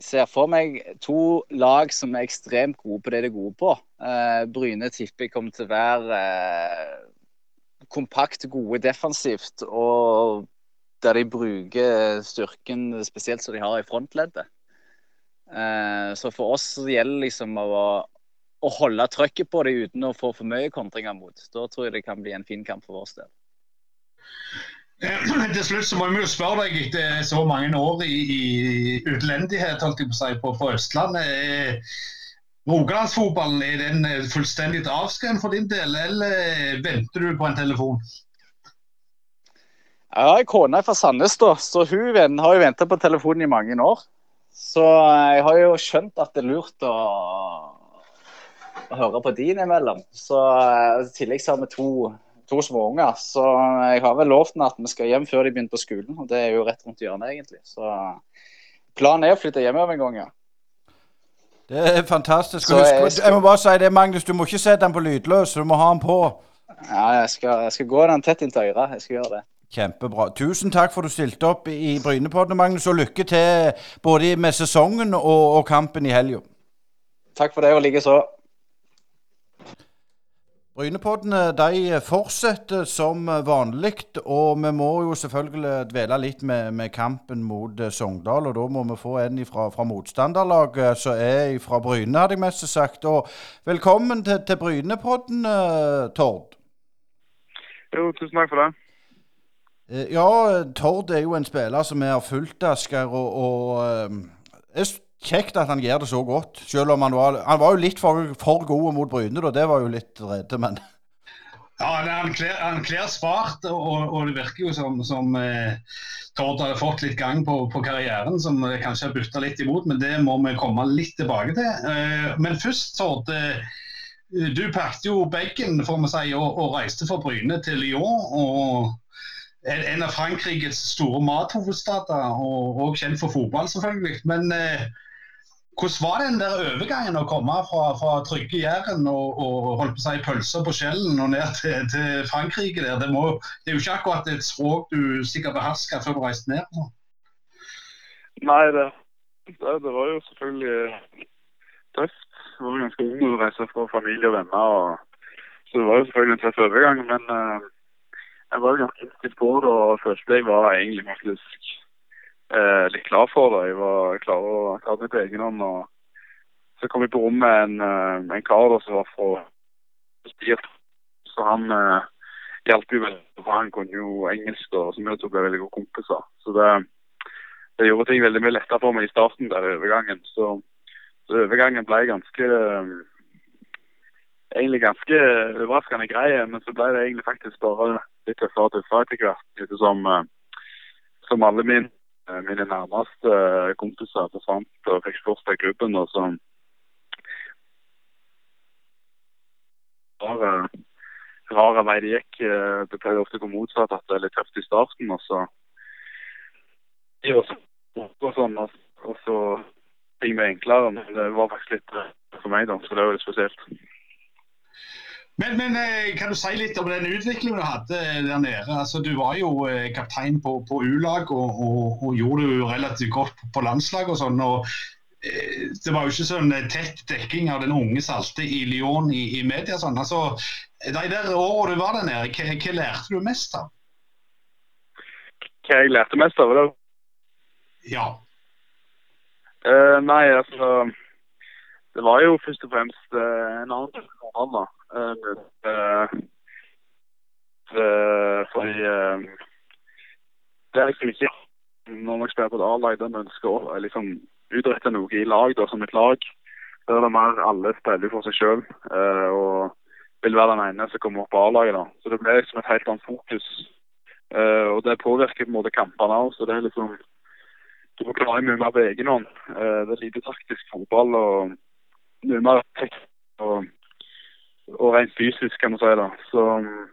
Jeg ser for meg to lag som er ekstremt gode på det de er gode på. Eh, Bryne tipper jeg kommer til å være eh, kompakt gode defensivt. Og der de bruker styrken spesielt som de har i frontleddet. Eh, så for oss gjelder liksom å å holde trøkket på det uten å få for mye kontringer mot. Da tror jeg det kan bli en fin kamp for vår del. Eh, (clears throat) til slutt så må vi jo spørre deg etter så mange år i, i utlendighet holdt jeg på, si, på, på Østlandet. Eh, Rogalandsfotballen, er den eh, fullstendig avskrevet for din del, eller venter du på en telefon? Jeg har en kone fra Sandnes, da, så hun har jo venta på telefonen i mange år. Så jeg har jo skjønt at det er lurt å å høre på din imellom. Så eh, I tillegg så har vi to, to små unger. Så jeg har vel lovt at vi skal hjem før de begynner på skolen. Og det er jo rett rundt hjørnet, egentlig. Så planen er å flytte hjemover en gang, ja. Det er fantastisk. Jeg, jeg, må bare si det, Magnus, du må ikke sette den på lydløs, du må ha den på. Ja, jeg skal, jeg skal gå den tett inntil øret. Jeg skal gjøre det. Kjempebra. Tusen takk for at du stilte opp i Brynepodden, Magnus. Og lykke til både med sesongen og, og kampen i helga. Takk for det, og likeså. Brynepoddene de fortsetter som vanlig, og vi må jo selvfølgelig dvele litt med, med kampen mot eh, Sogndal. Og da må vi få en fra, fra motstanderlaget som er fra Bryne, hadde jeg mest sagt. Og velkommen til, til Brynepodden, eh, Tord. Jo, tusen takk for det. Eh, ja, Tord er jo en spiller som vi har fulgt, Asker. Og, og er kjekt at han gjør det så godt. Selv om han var, han var jo litt for, for god mot Bryne, da. Det var jo litt redde, men Ja, han kler, han kler spart, og, og, det virker jo som, som eh, Tord har fått litt gang på, på karrieren, som kanskje har butta litt imot, men det må vi komme litt tilbake til. Eh, men først, Tord. Eh, du pakket jo bagen si, og, og reiste fra Bryne til Lyon. og en av Frankrikes store mathovedstader, og, og kjent for fotball, selvfølgelig. Men eh, hvordan var den der overgangen å komme fra, fra trygge Jæren og, og holdt på å si pølser på skjellen og ned til, til Frankrike der? Det, må, det, er jo ikke akkurat et språk du sikkert behersker før du reiste ned? Så. Nei, det, det, det, var jo selvfølgelig tøft. Det var ganske ung å reise fra familie og venner. Og, så det var jo selvfølgelig en tøff overgang. Men uh, jeg var jo ganske innstilt på det og følte jeg var egentlig faktisk eh, litt klar for det. Jeg var klar å ta det på egen hånd. og Så kom jeg på rommet med en, eh, en kar da, som var fra Stirt. Så han eh, hjalp jo veldig. Han kunne jo engelsk, og som gjorde at vi ble veldig gode kompiser. Så det, det, gjorde ting veldig mye lettere for meg i starten der overgangen. Så, så overgangen ble ganske egentlig ganske overraskende grei, men så ble det egentlig faktisk bare litt tøffere og tøffere etter hvert. Ettersom som alle mine Eh, mine nærmeste eh, kompiser forsvant og fikk spurt i klubben. og så rare, rare vei det gikk. Eh, det pleier ofte å gå motsatt, at det er litt tøft i starten. Og så og sånn, og så ting blir enklere. Men det var faktisk litt for meg, da, så det var litt spesielt. Men, men, eh, kan du si litt om den utviklingen du hadde der nede? Altså, du var jo eh, kaptein på, på U-lag og, og, og, gjorde det jo relativt godt på landslag og sånn. og eh, Det var jo ikke sånn tett dekking av den unge salte i Lyon i, i media. Sånn. Altså, de der årene du var der nede, hva, hva, lærte du mest av? Hva jeg lærte mest av? Det? Ja. Uh, nei, altså Det var jo først og fremst uh, en annen annen. Uh, det er liksom ikke når man spiller på et A-lag der man ønsker å liksom, utrette noe i lag, da, som et lag. Der er det mer alle spiller for seg sjøl eh, og vil være den ene som kommer opp på A-laget. Så det blir liksom et helt annet fokus. Eh, og det påvirker på en måte kampene òg, så det er liksom Du må klare mye mer på egen hånd. Eh, det er lite taktisk fotball og mye mer tekst og, og rent fysisk, kan man si. da. Så mm,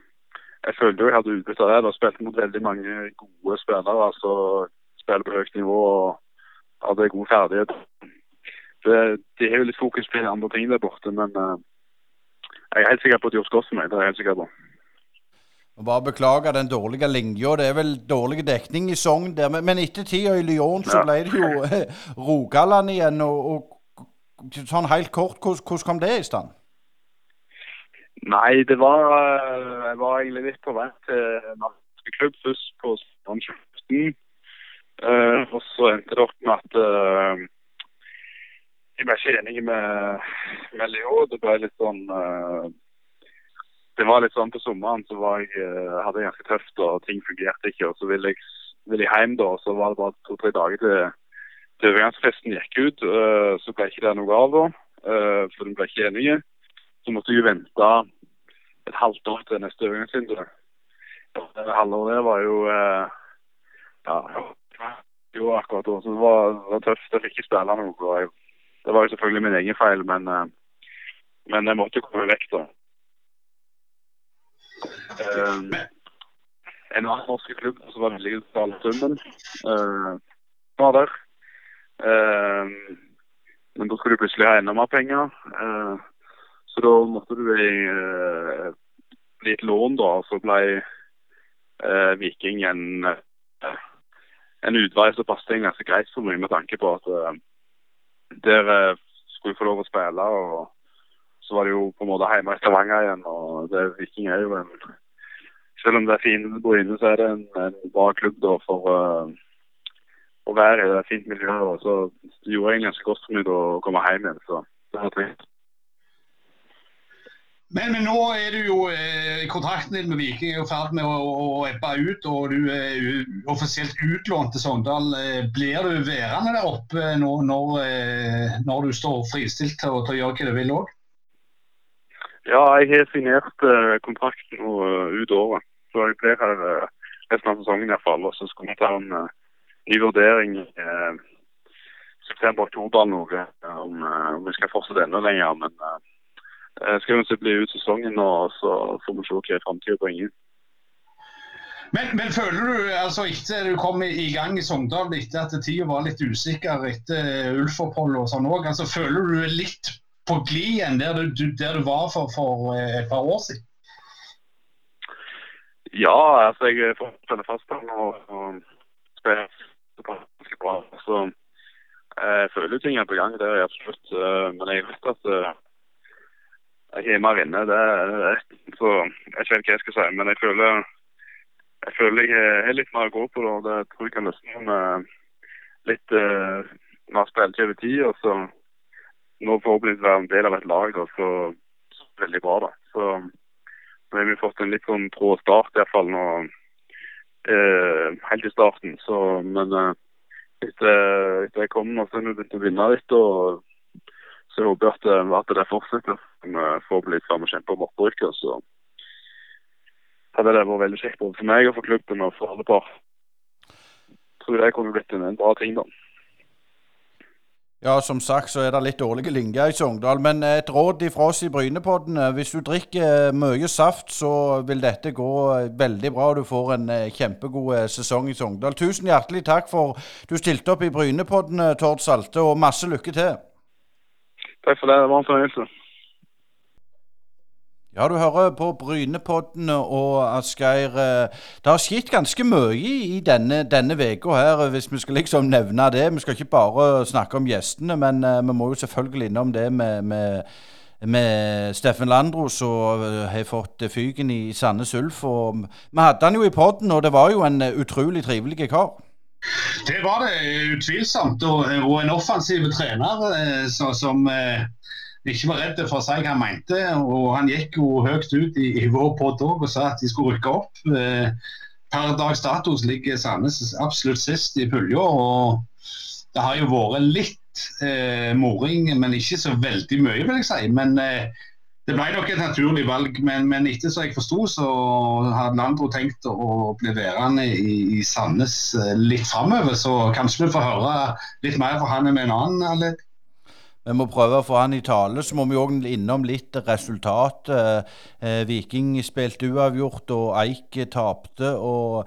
jeg følte jo jeg hadde utbytte av det. da, Spilte mot veldig mange gode spillere. altså Spiller på høyt nivå og hadde god ferdighet. Det, det er jo litt fokus på andre ting der borte, men uh, jeg er helt sikker på at de har gjort godt for meg. det er jeg helt sikker på. Og bare beklager den dårlige linja. Det er vel dårlig dekning i Sogn der. Men, etter tida i Lyon så ble det jo Rogaland igjen. Og, og sånn helt kort, hvordan kom det i stand? Nei, det var eh, Jeg var egentlig litt på vei til norsk klubb først på Strand 2015. Eh, og så endte det opp med at uh, jeg ble ikke enig med, med Leo. Det ble litt sånn uh, Det var litt sånn på sommeren så var jeg, uh, hadde jeg ganske tøft, og ting fungerte ikke. Og så ville jeg, ville jeg hjem, da, og så var det bare to-tre dager til, til overgangsfesten gikk ut. så ble ikke det noe av da, for de ble ikke enige så måtte jeg vente et halvt år til neste øvingsvindu. Det halvåret var jo eh, ja, jo akkurat da. Så det var, det var tøft. Jeg fikk ikke spille noe. jeg, Det var jo selvfølgelig min egen feil, men, eh, men jeg måtte komme vekk da. Um, en annen norsk klubb som var veldig betale summen, eh, var der. Uh, men da skulle du plutselig ha enda mer penger. Eh, så da måtte du eh, bli et lån, da. Så ble eh, Viking en, eh, en utvei som passet inn ganske greit for meg, med tanke på at eh, der eh, skulle jeg få lov å spille. og Så var det jo på en måte hjemme i Stavanger igjen. og det, Viking er jo en Selv om det er fint å gå inne, så er det en, en bra klubb da for uh, å være i det fint miljø. og så gjorde egentlig ganske godt for meg å komme hjem igjen. så det var trist. Men, men nå er du jo eh, kontrakten din med Viking er i ferd med å, å, ebbe ut, og du er offisielt utlånt til Sogndal. Eh, Blir du værende der oppe nå, når, eh, når du står fristilt til, til å gjøre hva du vil òg? Ja, jeg har signert eh, kontrakten nå eh, ut året. Så jeg blir her eh, resten av sesongen iallfall. Og så skal vi ta en eh, ny vurdering eh, september-oktober noe, eh, om, eh, om vi skal fortsette enda lenger. Men eh, jeg skal jo bli ut sesongen nå, så får vi se hva framtida bringer. Men, men føler du, altså etter du kom i, i gang i Sogndal, etter at tida var litt usikker etter Ulf-oppholdet og sånn òg, altså, føler du deg litt på glid igjen der der du var for, for eh, et par år siden? Ja, altså jeg får spille fast her nå og spille såpass ganske bra. Så eh, jeg føler ting er på gang, det er absolutt. Eh, Men jeg vet at eh, hjemme inne, det er rett. Så jeg vet ikke hva jeg skal si. Men jeg føler jeg føler jeg har litt mer å gå på. da, Det tror jeg kan løsne med litt uh, mer spilletid over tid. Og så nå forhåpentligvis være en del av et lag da, så, så veldig bra. da. Så nå har vi fått en litt sånn trå start iallfall nå. Uh, helt i starten. Så, men uh, etter, etter jeg kom nå, så har vi begynt å vinne litt. og Så jeg håper at, eh, at det fortsetter. Vi får bli litt fram og kjempe om opprykket. Så hadde det vært veldig kjekt både for meg og for klubben og for alle par. Tror det kunne blitt en, bra ting, da. Ja, som sagt så er det litt dårlige linjer i Sogndal, men et råd ifra oss i Brynepodden. eh, Hvis du drikker mye saft, så vil dette gå eh, veldig bra, og du får en eh, kjempegod eh, sesong i Sogndal. Tusen hjertelig takk for du stilte opp i Brynepodden, eh, Tord Salte, og masse lykke til. Takk for det. Det var en fornøyelse. Ja, du hører på Brynepodden og Asgeir. eh, Det har skjedd ganske mye i denne, denne veka her, hvis vi skal liksom nevne det. Vi skal ikke bare snakke om gjestene, men eh, vi må jo selvfølgelig innom det med, med, med Steffen Landro, som eh, har fått fyken i Sandnes Ulf. Vi hadde han jo i podden, og det var jo en utrolig trivelig kar. Det var det utvilsomt, og, og en offensiv trener eh, så, som eh, ikke var redd for å si hva han mente. og Han gikk jo høyt ut i, i vår podd og sa at de skulle rykke opp. Eh, per dags dato ligger Sandnes absolutt sist i pulja. og Det har jo vært litt eh, moring, men ikke så veldig mye, vil jeg si. Men eh, det ble nok et naturlig valg. Men, men etter som jeg forsto, så hadde Landro tenkt å bli værende i, i Sandnes eh, litt framover. Så kanskje vi får høre litt mer fra han med en annen anledning. Vi må prøve å få han i tale. Så må vi òg innom litt resultat. Eh, Viking spilte uavgjort, og Eik tapte. og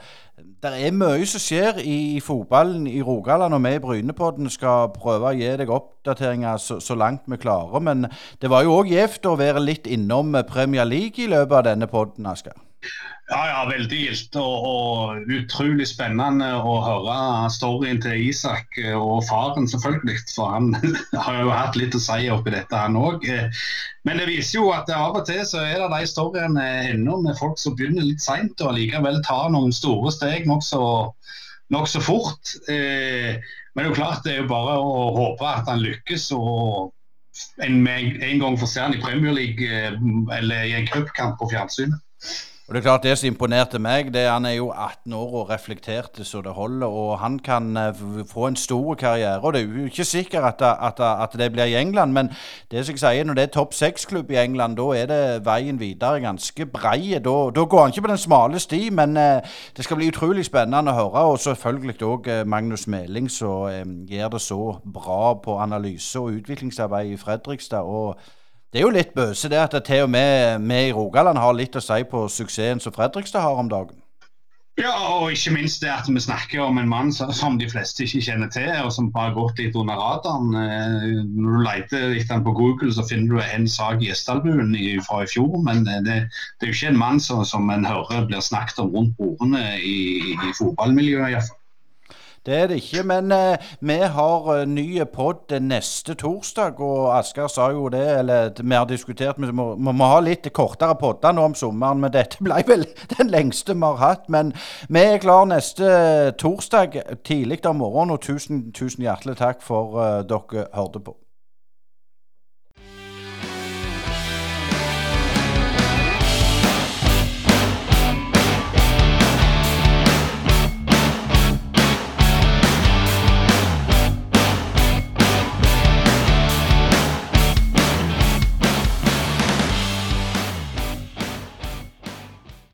Det er mye som skjer i fotballen i Rogaland, og vi i Brynepodden skal prøve å gi deg oppdateringer så, så langt vi klarer. Men det var jo òg gjevt å være litt innom Premier League i løpet av denne podden, Asker. Ja, ja, veldig gildt og, og, utrolig spennende å høre storyen til Isak og faren, selvfølgelig. For han (laughs) har jo hatt litt å si oppi dette, han òg. Men det viser jo at av og til så er det de storyene ennå med folk som begynner litt seint og likevel tar noen store steg nokså nok så fort. Men det er jo klart det er jo bare å håpe at han lykkes. og en, en gang får se han i Premier League eller i en cupkamp på fjernsynet. Og Det er klart det som imponerte meg, det er han er jo 18 år og reflekterte så det holder. Og han kan uh, få en stor karriere. Og det er jo ikke sikkert at, at, at, det blir i England, men det som jeg sier, når det er topp seks-klubb i England, da er det veien videre ganske brei. Da, da, går han ikke på den smale sti, men uh, det skal bli utrolig spennende å høre. Og selvfølgelig òg uh, Magnus Meling som gjør det så bra på analyse og utviklingsarbeid i Fredrikstad. og det er jo litt bøse det at det til og med vi i Rogaland har litt å si på suksessen som Fredrikstad har om dagen. Ja, og ikke minst det at vi snakker om en mann som de fleste ikke kjenner til, og som bare har gått litt under radaren. Når du leter etter han på Google, så finner du en sak i Gjesdalbuen fra i fjor, men det, det, er jo ikke en mann som, som en hører blir snakket om rundt bordene i, i fotballmiljøet. iallfall. Det er det ikke, men eh, vi har uh, ny pod neste torsdag. Og Asker sa jo det, eller vi har diskutert Vi må, vi må ha litt kortere podder nå om sommeren, men dette ble vel (laughs) den lengste vi har hatt. Men vi er klar neste torsdag tidlig om morgenen, og tusen, tusen hjertelig takk for uh, dere hørte på.